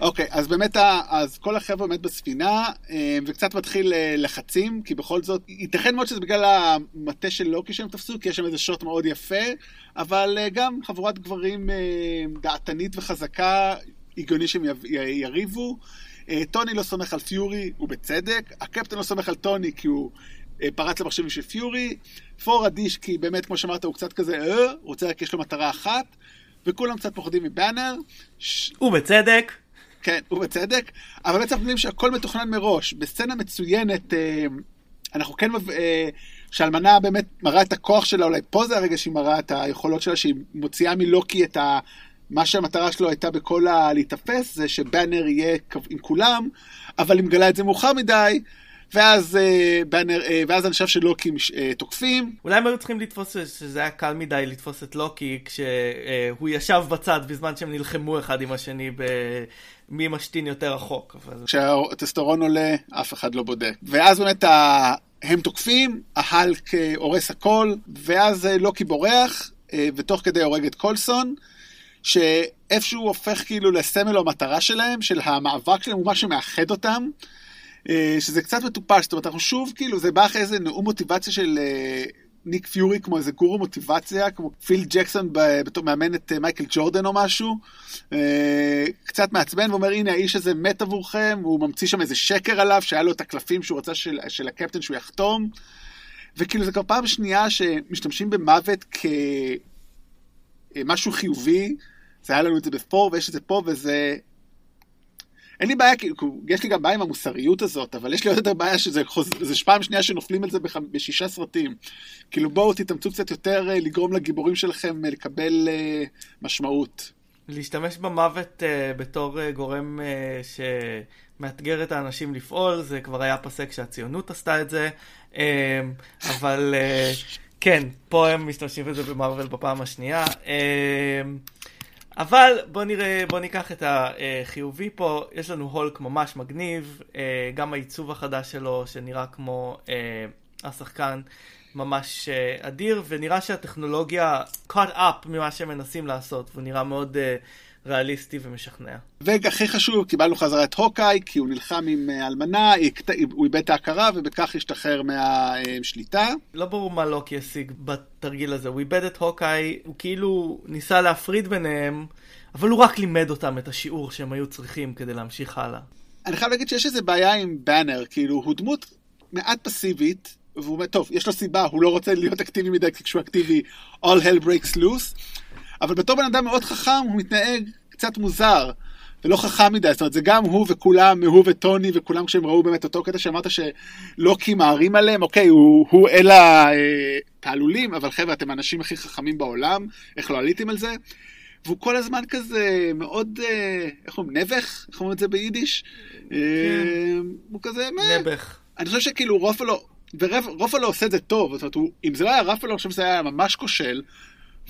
אוקיי, okay, אז באמת, אז כל החבר'ה באמת בספינה, אה, וקצת מתחיל אה, לחצים, כי בכל זאת, ייתכן מאוד שזה בגלל המטה של לוקי שהם תפסו, כי יש שם איזה שוט מאוד יפה, אבל אה, גם חבורת גברים דעתנית וחזקה, הגיוני שהם יריבו. טוני לא סומך על פיורי, ובצדק. הקפטן לא סומך על טוני כי הוא פרץ למחשבים של פיורי, פור אדיש כי באמת, כמו שאמרת, הוא קצת כזה, אה, רוצה רק, יש לו מטרה אחת, וכולם קצת פוחדים מבאנר. ובצדק. כן, ובצדק, אבל בעצם אנחנו יודעים שהכל מתוכנן מראש. בסצנה מצוינת, אה, אנחנו כן, אה, שאלמנה באמת מראה את הכוח שלה, אולי פה זה הרגע שהיא מראה את היכולות שלה, שהיא מוציאה מלוקי את ה... מה שהמטרה שלו הייתה בכל ה... להיתפס, זה שבאנר יהיה עם כולם, אבל היא מגלה את זה מאוחר מדי, ואז, אה, באנר, אה, ואז אנשיו של לוקי אה, תוקפים. אולי הם היו צריכים לתפוס שזה היה קל מדי לתפוס את לוקי כשהוא ישב בצד בזמן שהם נלחמו אחד עם השני ב... מי משתין יותר רחוק. אבל... כשהטסטורון עולה, אף אחד לא בודק. ואז באמת ה... הם תוקפים, ההלק הורס הכל, ואז לוקי בורח, ותוך כדי הורג את קולסון. שאיפשהו הופך כאילו לסמל או מטרה שלהם, של המאבק שלהם, הוא מה שמאחד אותם. אה, שזה קצת מטופש, זאת אומרת, אנחנו שוב, כאילו, זה בא אחרי איזה נאום מוטיבציה של אה, ניק פיורי, כמו איזה גורו מוטיבציה, כמו פיל ג'קסון בתור מאמן את אה, מייקל ג'ורדן או משהו. קצת מעצבן ואומר, הנה, האיש הזה מת עבורכם, הוא ממציא שם איזה שקר עליו, שהיה לו את הקלפים שהוא רצה של, של הקפטן שהוא יחתום. וכאילו, זה כבר פעם שנייה שמשתמשים במוות כמשהו חיובי. זה היה לנו את זה בפור, ויש את זה פה, וזה אין לי בעיה, יש לי גם בעיה עם המוסריות הזאת, אבל יש לי עוד יותר בעיה שזה חוז... פעם שנייה שנופלים על זה בח... בשישה סרטים. כאילו בואו תתאמצו קצת יותר אה, לגרום לגיבורים שלכם אה, לקבל uh, משמעות. להשתמש במוות uh, בתור uh, גורם uh, שמאתגר את האנשים לפעול, זה כבר היה פסק שהציונות עשתה את זה, uh, אבל uh, כן, פה הם משתמשים בזה במרוויל בפעם השנייה. Uh, אבל בוא נראה, בוא ניקח את החיובי פה, יש לנו הולק ממש מגניב, אה, גם העיצוב החדש שלו שנראה כמו אה, השחקן ממש אה, אדיר, ונראה שהטכנולוגיה cut up ממה שהם מנסים לעשות, והוא נראה מאוד ריאליסטי ומשכנע. והכי חשוב, קיבלנו חזרה את הוקאי, כי הוא נלחם עם אה, אלמנה, הוא איבד את ההכרה, ובכך השתחרר מהשליטה. לא ברור מה לוקי השיג בתרגיל הזה, הוא איבד את הוקאי, הוא כאילו ניסה להפריד ביניהם, אבל הוא רק לימד אותם את השיעור שהם היו צריכים כדי להמשיך הלאה. אני חייב להגיד שיש איזה בעיה עם באנר, כאילו, הוא דמות מעט פסיבית, והוא אומר, טוב, יש לו סיבה, הוא לא רוצה להיות אקטיבי מדי, כי כשהוא אקטיבי, all hell breaks loose. אבל בתור בן אדם מאוד חכם, הוא מתנהג קצת מוזר. ולא חכם מדי, זאת אומרת, זה גם הוא וכולם, הוא וטוני וכולם כשהם ראו באמת אותו קטע שאמרת שלוקי מערים עליהם, אוקיי, הוא, הוא אל התעלולים, אבל חבר'ה, אתם האנשים הכי חכמים בעולם, איך לא עליתם על זה? והוא כל הזמן כזה מאוד, אה, איך אומרים, נבך? איך אומרים את זה ביידיש? כן. אה, הוא כזה, נבך. אני חושב שכאילו רופלו, ורופלו עושה את זה טוב, זאת אומרת, הוא, אם זה לא היה רפלו, אני חושב שזה היה ממש כושל.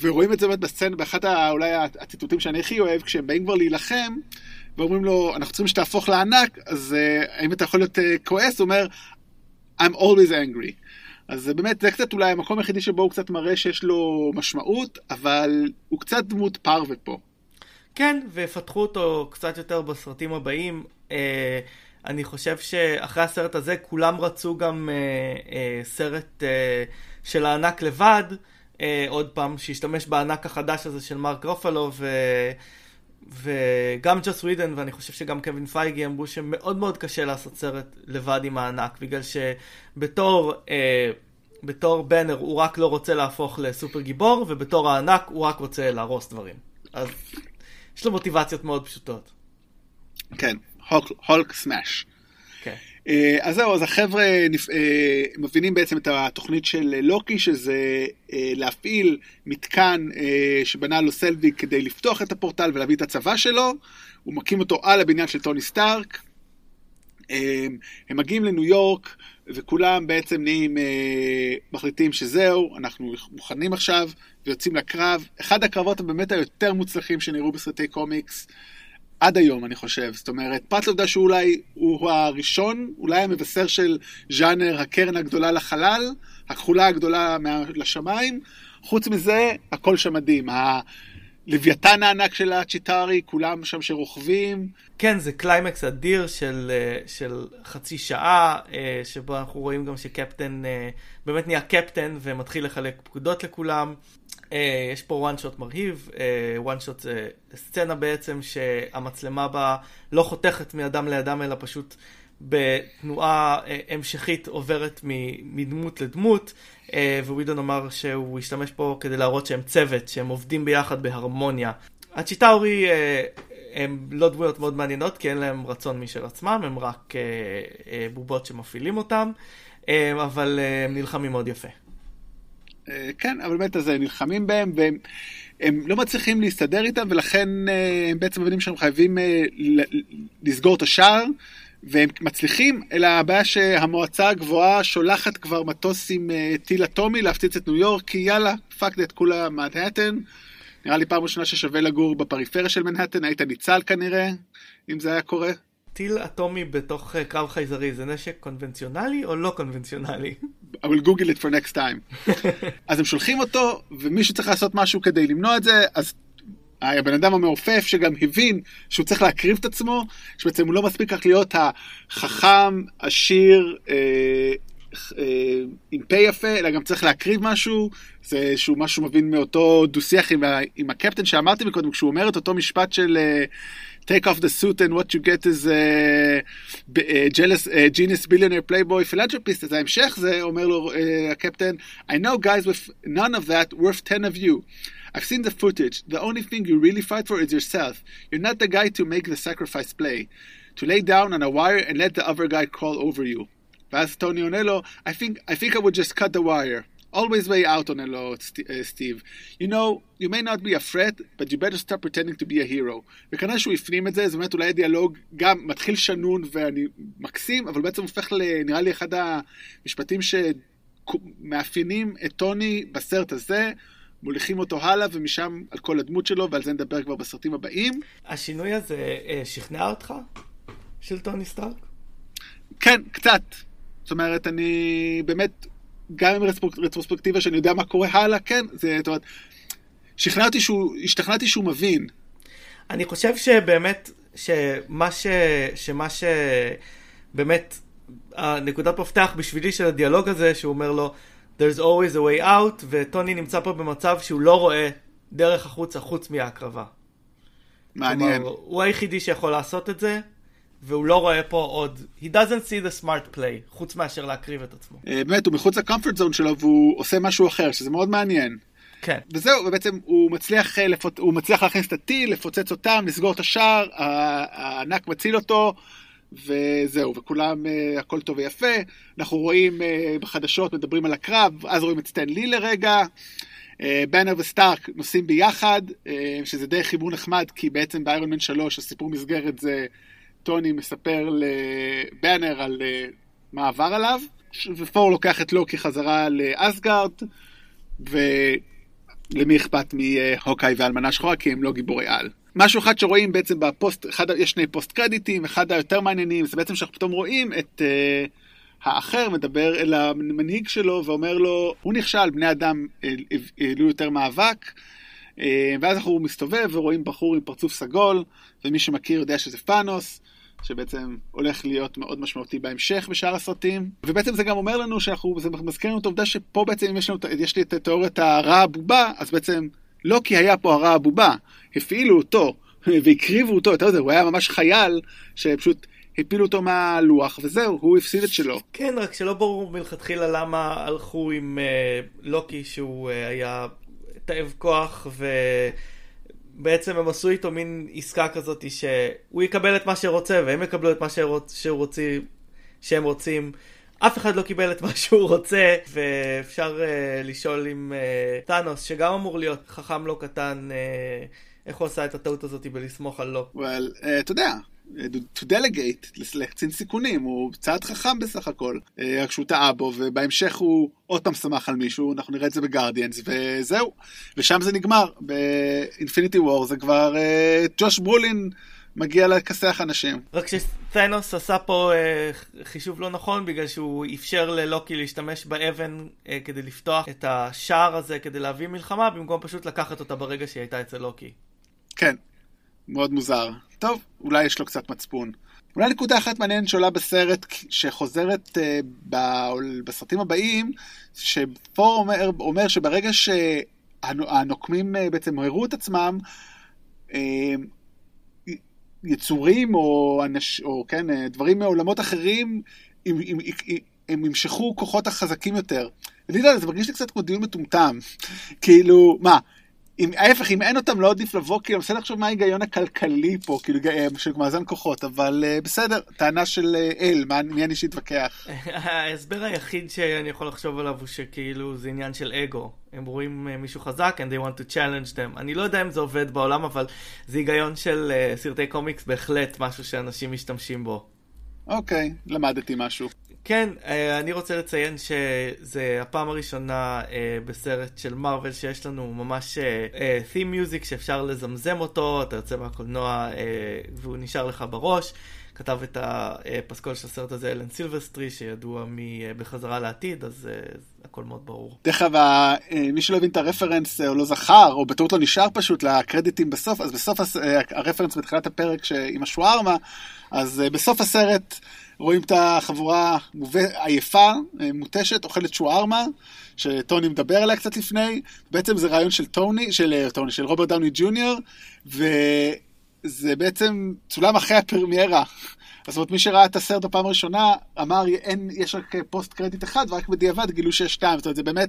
ורואים את זה באמת בסצנה, באחת ה, אולי הציטוטים שאני הכי אוהב, כשהם באים כבר להילחם, ואומרים לו, אנחנו צריכים שתהפוך לענק, אז uh, האם אתה יכול להיות uh, כועס? הוא אומר, I'm always angry. אז זה באמת, זה קצת אולי המקום היחידי שבו הוא קצת מראה שיש לו משמעות, אבל הוא קצת דמות פרווה פה. כן, ויפתחו אותו קצת יותר בסרטים הבאים. Uh, אני חושב שאחרי הסרט הזה כולם רצו גם uh, uh, סרט uh, של הענק לבד. אה, עוד פעם, שהשתמש בענק החדש הזה של מרק רופלו, ו... וגם ג'וס ווידן, ואני חושב שגם קווין פייגי אמרו שמאוד מאוד קשה לעשות סרט לבד עם הענק, בגלל שבתור אה, בתור בנר הוא רק לא רוצה להפוך לסופר גיבור, ובתור הענק הוא רק רוצה להרוס דברים. אז יש לו מוטיבציות מאוד פשוטות. כן, הולק סמאש. אה, אז זהו, אז החבר'ה אה, מבינים בעצם את התוכנית של לוקי, שזה אה, להפעיל מתקן שבנה לו סלווי כדי לפתוח את הפורטל ולהביא את הצבא שלו. הוא מקים אותו על הבניין של טוני סטארק. הם מגיעים לניו יורק, וכולם בעצם נהיים, מחליטים שזהו, אנחנו מוכנים עכשיו, ויוצאים לקרב. אחד הקרבות הבאמת היותר מוצלחים שנראו בסרטי קומיקס. עד היום, אני חושב. זאת אומרת, פרט לעובדה שהוא אולי הוא הראשון, אולי המבשר של ז'אנר הקרן הגדולה לחלל, הכחולה הגדולה. לשמיים. חוץ מזה, הכל שם מדהים. הלוויתן הענק של הצ'יטארי, כולם שם שרוכבים. כן, זה קליימקס אדיר של, אה, של חצי שעה, אה, שבו אנחנו רואים גם שקפטן אה, באמת נהיה קפטן ומתחיל לחלק פקודות לכולם. Uh, יש פה one shot מרהיב, uh, one shot זה סצנה בעצם שהמצלמה בה לא חותכת מאדם לאדם אלא פשוט בתנועה uh, המשכית עוברת מדמות לדמות, ווידון אמר שהוא השתמש פה כדי להראות שהם צוות, שהם עובדים ביחד בהרמוניה. הצ'יטאורי הם לא דמויות מאוד מעניינות, כי אין להם רצון משל עצמם, הם רק אה, אה, בובות שמפעילים אותם, אה, אבל אה, הם נלחמים מאוד יפה. אה, כן, אבל באמת אז הם נלחמים בהם, והם הם לא מצליחים להסתדר איתם, ולכן אה, הם בעצם מבינים שהם חייבים אה, לסגור את השער, והם מצליחים, אלא הבעיה שהמועצה הגבוהה שולחת כבר מטוס עם אה, טיל אטומי להפציץ את ניו יורק, כי יאללה, fuck את כולה מנהטן. נראה לי פעם ראשונה ששווה לגור בפריפריה של מנהטן, היית ניצל כנראה, אם זה היה קורה. טיל אטומי בתוך אה, קרב חייזרי זה נשק קונבנציונלי או לא קונבנציונלי? I will google it for next time. אז הם שולחים אותו, ומישהו צריך לעשות משהו כדי למנוע את זה, אז הבן אדם המעופף שגם הבין שהוא צריך להקריב את עצמו, שבעצם הוא לא מספיק רק להיות החכם, עשיר, אה, אה, עם פה יפה, אלא גם צריך להקריב משהו, זה איזשהו משהו מבין מאותו דו-שיח עם, ה- עם הקפטן שאמרתי מקודם, כשהוא אומר את אותו משפט של... אה, take off the suit and what you get is a, a jealous a genius billionaire playboy philanthropist אז ההמשך זה אומר לו uh, הקפטן I know guys with none of that worth 10 of you I've seen the footage the only thing you really fight for is yourself you're not the guy to make the sacrifice play to lay down on a wire and let the other guy crawl over you ואז טוני עונה לו I think, I think I would just cut the wire Always way out עונה לו סטיב. You know, you may not be a threat, but you better stop pretending to be a hero. וכנראה שהוא הפנים את זה, זה באמת אולי דיאלוג גם מתחיל שנון ואני מקסים, אבל בעצם הופך לנראה לי אחד המשפטים שמאפיינים את טוני בסרט הזה. מוליכים אותו הלאה ומשם על כל הדמות שלו ועל זה נדבר כבר בסרטים הבאים. השינוי הזה אה, שכנע אותך? של טוני סטארק? כן, קצת. זאת אומרת, אני באמת גם עם רטרוספקטיבה שאני יודע מה קורה הלאה, כן, זה, זאת אומרת, שכנעתי שהוא, השתכנעתי שהוא מבין. אני חושב שבאמת, שמה ש... שמה ש... באמת, הנקודת מפתח בשבילי של הדיאלוג הזה, שהוא אומר לו, there's always a way out, וטוני נמצא פה במצב שהוא לא רואה דרך החוצה חוץ מההקרבה. מעניין. כלומר, הוא היחידי שיכול לעשות את זה, והוא לא רואה פה עוד, he doesn't see the smart play, חוץ מאשר להקריב את עצמו. אה, באמת, הוא מחוץ לקומפורט זון שלו והוא עושה משהו אחר, שזה מאוד מעניין. כן. וזהו, ובעצם הוא מצליח, אה, לפוצ... הוא מצליח להכניס את הטיל, לפוצץ אותם, לסגור את השער, הענק מציל אותו, וזהו, וכולם, uh, הכל טוב ויפה. אנחנו רואים uh, בחדשות, מדברים על הקרב, אז רואים את סטן לי לרגע. Uh, באנר וסטארק נוסעים ביחד, uh, שזה די חיבור נחמד, כי בעצם באיירון מן 3 הסיפור מסגרת זה טוני מספר לבאנר על uh, מה עבר עליו, ופור לוקח את לוקי חזרה לאסגרד, ולמי אכפת מהוקאי ואלמנה שחורה, כי הם לא גיבורי על. משהו אחד שרואים בעצם בפוסט, אחד, יש שני פוסט קרדיטים, אחד היותר מעניינים, זה בעצם שאנחנו פתאום רואים את uh, האחר מדבר אל המנהיג שלו ואומר לו, הוא נכשל, בני אדם העלו יותר מאבק, uh, ואז אנחנו מסתובב ורואים בחור עם פרצוף סגול, ומי שמכיר יודע שזה פאנוס. שבעצם הולך להיות מאוד משמעותי בהמשך בשאר הסרטים. ובעצם זה גם אומר לנו שאנחנו, זה מזכיר לנו את העובדה שפה בעצם אם יש, לנו, יש לי את תיאוריית הרע הבובה, אז בעצם לא כי היה פה הרע הבובה, הפעילו אותו והקריבו אותו, אתה יודע, הוא היה ממש חייל שפשוט הפילו אותו מהלוח וזהו, הוא הפסיד את שלו. כן, רק שלא ברור מלכתחילה למה הלכו עם uh, לוקי שהוא uh, היה תאב כוח ו... בעצם הם עשו איתו מין עסקה כזאת שהוא יקבל את מה שרוצה והם יקבלו את מה שהוא רוצים, שהם רוצים. אף אחד לא קיבל את מה שהוא רוצה, ואפשר uh, לשאול עם uh, טאנוס, שגם אמור להיות חכם לא קטן, uh, איך הוא עשה את הטעות הזאת בלסמוך על לא. Well, uh, אתה יודע, to delegate, לקצין סיכונים, הוא צעד חכם בסך הכל, רק שהוא טעה בו, ובהמשך הוא עוד פעם שמח על מישהו, אנחנו נראה את זה בגרדיאנס, וזהו. ושם זה נגמר, באינפיניטי וור זה כבר ג'וש ברולין מגיע לכסח אנשים. רק שתנוס עשה פה אה, חישוב לא נכון, בגלל שהוא אפשר ללוקי להשתמש באבן אה, כדי לפתוח את השער הזה, כדי להביא מלחמה, במקום פשוט לקחת אותה ברגע שהיא הייתה אצל לוקי. כן, מאוד מוזר. טוב, אולי יש לו קצת מצפון. אולי נקודה אחת מעניינת שעולה בסרט, שחוזרת uh, בסרטים הבאים, שפור אומר, אומר שברגע שהנוקמים uh, בעצם הראו את עצמם, uh, יצורים או, אנש, או כן, דברים מעולמות אחרים, הם, הם, הם, הם ימשכו כוחות החזקים יותר. וזה מרגיש לי קצת כמו דיון מטומטם. כאילו, מה, אם, ההפך, אם אין אותם, לא עדיף לבוא, כאילו, אני מנסה לחשוב מה ההיגיון הכלכלי פה, כאילו, של מאזן כוחות, אבל uh, בסדר, טענה של uh, אל, מה, מי אני שיתווכח? ההסבר היחיד שאני יכול לחשוב עליו הוא שכאילו זה עניין של אגו. הם רואים מישהו חזק and they want to challenge them. אני לא יודע אם זה עובד בעולם, אבל זה היגיון של סרטי קומיקס בהחלט משהו שאנשים משתמשים בו. אוקיי, okay, למדתי משהו. כן, אה, אני רוצה לציין שזה הפעם הראשונה אה, בסרט של מארוול שיש לנו ממש אה, theme music שאפשר לזמזם אותו, אתה יוצא מהקולנוע והוא נשאר לך בראש. כתב את הפסקול של הסרט הזה אלן סילבסטרי, שידוע מבחזרה לעתיד, אז הכל מאוד ברור. דרך אגב, מי שלא הבין את הרפרנס או לא זכר, או בטעות לא נשאר פשוט לקרדיטים בסוף, אז בסוף הרפרנס בתחילת הפרק עם השווארמה, אז בסוף הסרט... רואים את החבורה עייפה, אה, מותשת, אוכלת שוארמה, שטוני מדבר עליה קצת לפני. בעצם זה רעיון של טוני, של אה, טוני, של רוברט דאוני ג'וניור, וזה בעצם צולם אחרי הפרמיירה. זאת אומרת, מי שראה את הסרט בפעם הראשונה, אמר, אין, יש רק פוסט קרדיט אחד, ורק בדיעבד גילו שיש שתיים. זאת אומרת, זה באמת,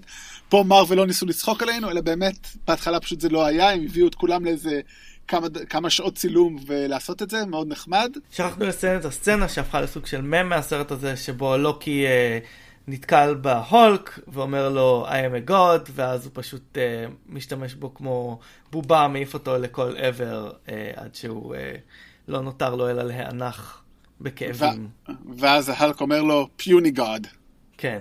פה מרוויל לא ניסו לצחוק עלינו, אלא באמת, בהתחלה פשוט זה לא היה, הם הביאו את כולם לאיזה כמה, כמה שעות צילום ולעשות את זה, מאוד נחמד. שכחנו לציין את הסצנה שהפכה לסוג של מם מהסרט הזה, שבו לוקי אה, נתקל בהולק ואומר לו I am a god, ואז הוא פשוט אה, משתמש בו כמו בובה, מעיף אותו לכל עבר, אה, עד שהוא אה, לא נותר לו אלא להיאנח בכאבים. ו- ואז ההלק אומר לו puny god. כן,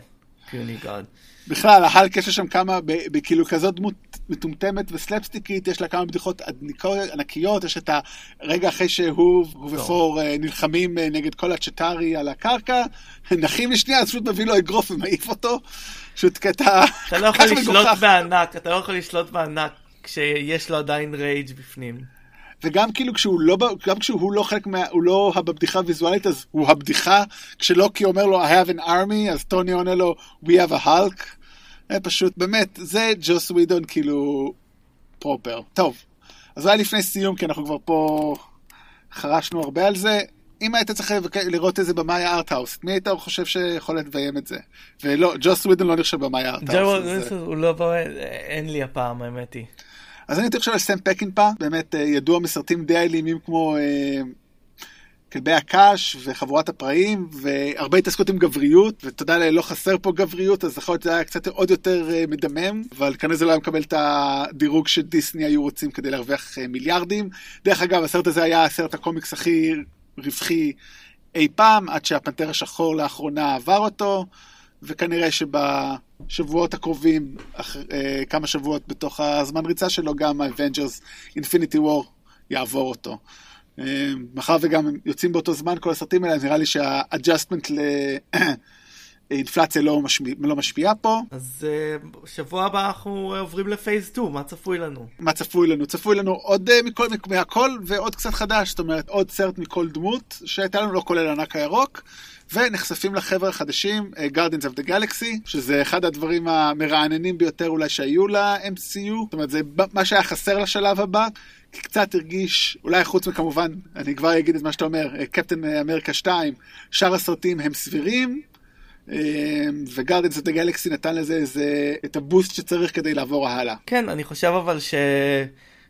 puny god. בכלל, ההלק יש שם כמה, בכאילו כזאת דמות מטומטמת וסלפסטיקית, יש לה כמה בדיחות ענקיות, יש את הרגע אחרי שהוא ות'ור אה, נלחמים אה, נגד כל הצ'טארי על הקרקע, נחים לשנייה, אז פשוט מביא לו אגרוף ומעיף אותו. פשוט קטע... אתה לא יכול לשלוט בענק, אתה לא יכול לשלוט בענק כשיש לו עדיין רייג' בפנים. וגם כאילו כשהוא לא, גם כשהוא לא חלק מה... הוא לא בבדיחה הוויזואלית, אז הוא הבדיחה. כשלוקי אומר לו I have an army, אז טוני עונה לו We have a Hulk. זה פשוט, באמת, זה ג'וס ווידון כאילו פרופר. טוב, אז אולי לפני סיום, כי אנחנו כבר פה חרשנו הרבה על זה. אם היית צריך לראות איזה במאי הארטהאוס, מי היית חושב שיכול לביים את זה? ולא, ג'וס ווידון לא נחשב במאי הארטהאוס. ג'וס הוא לא במאי, אין לי הפעם, האמת היא. אז אני הייתי חושב על סם פקינפה, באמת אה, ידוע מסרטים די אלימים כמו אה, כלבי הקש וחבורת הפראים, והרבה התעסקות עם גבריות, ותודה לאל לא חסר פה גבריות, אז יכול להיות שזה היה קצת עוד יותר אה, מדמם, אבל כנראה זה לא היה מקבל את הדירוג שדיסני היו רוצים כדי להרוויח אה, מיליארדים. דרך אגב, הסרט הזה היה הסרט הקומיקס הכי רווחי אי פעם, עד שהפנתר השחור לאחרונה עבר אותו, וכנראה שבשבועות הקרובים, אח, אה, כמה שבועות בתוך הזמן ריצה שלו, גם ה-Avengers Infinity War יעבור אותו. מאחר וגם יוצאים באותו זמן כל הסרטים האלה, נראה לי שה adjustment לאינפלציה לא, משפיע, לא משפיעה פה. אז uh, שבוע הבא אנחנו עוברים ל phase 2, מה צפוי לנו? מה צפוי לנו? צפוי לנו עוד uh, מכל, מהכל ועוד קצת חדש, זאת אומרת עוד סרט מכל דמות שהייתה לנו, לא כולל ענק הירוק. ונחשפים לחבר'ה החדשים, uh, Guardians of the Galaxy, שזה אחד הדברים המרעננים ביותר אולי שהיו ל-MCU, זאת אומרת זה מה שהיה חסר לשלב הבא, קצת הרגיש, אולי חוץ מכמובן, אני כבר אגיד את מה שאתה אומר, קפטן אמריקה 2, שאר הסרטים הם סבירים, אה, ו Guardians of the Galaxy נתן לזה איזה, את הבוסט שצריך כדי לעבור הלאה. כן, אני חושב אבל ש...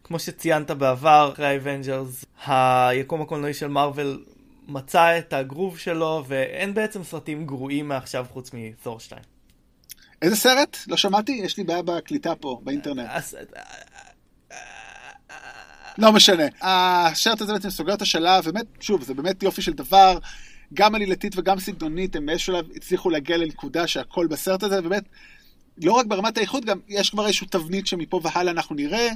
כמו שציינת בעבר, אחרי האבנג'רס, היקום הקולנועי של מארוול מצא את הגרוב שלו, ואין בעצם סרטים גרועים מעכשיו חוץ מתור 2. איזה סרט? לא שמעתי? יש לי בעיה בקליטה פה, באינטרנט. לא משנה. הסרט הזה בעצם סוגר את השלב, באמת, שוב, זה באמת יופי של דבר. גם עלילתית וגם סגנונית, הם באיזשהו שלב הצליחו להגיע לנקודה שהכל בסרט הזה, באמת, לא רק ברמת האיכות, גם יש כבר איזושהי תבנית שמפה והלאה אנחנו נראה,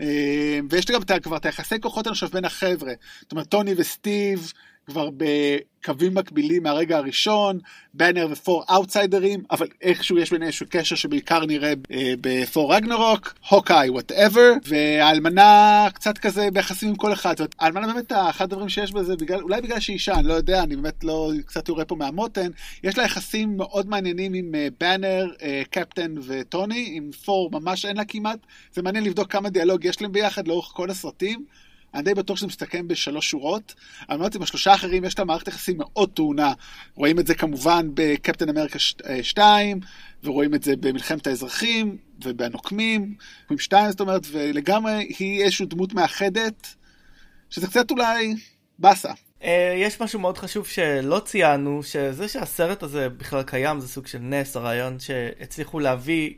אה, ויש גם כבר את היחסי כוחות, אני בין החבר'ה. זאת אומרת, טוני וסטיב, כבר בקווים מקבילים מהרגע הראשון, באנר ות'ור אאוטסיידרים, אבל איכשהו יש ביניהם איזשהו קשר שבעיקר נראה אה, בת'ור רגנרוק, הוקאי, whatever, והאלמנה קצת כזה ביחסים עם כל אחד. זאת האלמנה באמת, אחד הדברים שיש בזה, בגלל, אולי בגלל שהיא אישה, אני לא יודע, אני באמת לא קצת יורה פה מהמותן, יש לה יחסים מאוד מעניינים עם באנר, אה, קפטן וטוני, עם ת'ור ממש אין לה כמעט, זה מעניין לבדוק כמה דיאלוג יש להם ביחד לאורך כל הסרטים. אני די בטוח שזה מסתכם בשלוש שורות. אבל אמרתי, בשלושה האחרים יש לה מערכת יחסים מאוד טעונה. רואים את זה כמובן בקפטן אמריקה 2, ורואים את זה במלחמת האזרחים, ובנוקמים, עם 2, זאת אומרת, ולגמרי היא איזושהי דמות מאחדת, שזה קצת אולי באסה. אה, יש משהו מאוד חשוב שלא ציינו, שזה שהסרט הזה בכלל קיים זה סוג של נס, הרעיון שהצליחו להביא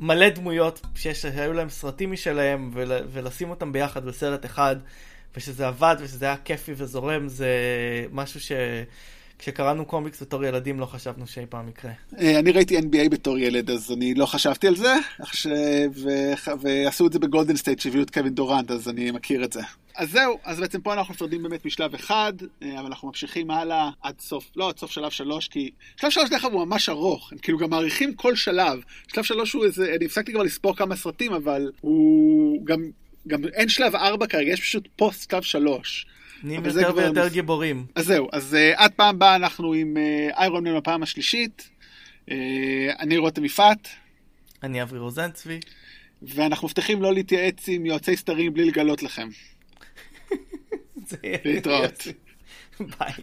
מלא דמויות שהיו להם סרטים משלהם ולשים אותם ביחד בסרט אחד, ושזה עבד ושזה היה כיפי וזורם, זה משהו ש... כשקראנו קומיקס בתור ילדים לא חשבנו שאי פעם יקרה. אה, אני ראיתי NBA בתור ילד, אז אני לא חשבתי על זה. ועשו את זה בגולדן סטייט שהביאו את קווין דורנט, אז אני מכיר את זה. אז זהו, אז בעצם פה אנחנו נפרדים באמת משלב אחד, אה, אבל אנחנו ממשיכים הלאה עד סוף, לא עד סוף שלב שלוש, כי שלב שלוש דרך אגב הוא ממש ארוך, הם כאילו גם מעריכים כל שלב. שלב שלוש הוא איזה, אני הפסקתי כבר לספור כמה סרטים, אבל הוא גם, גם אין שלב ארבע כרגע, יש פשוט פוסט שלב שלוש. נהיים יותר ויותר גיבורים. אז זהו, אז uh, עד פעם הבאה אנחנו עם איירון מן בפעם השלישית. Uh, אני רותם יפעת. אני אברי רוזן צבי. ואנחנו מבטיחים לא להתייעץ עם יועצי סתרים בלי לגלות לכם. sehr. Bye.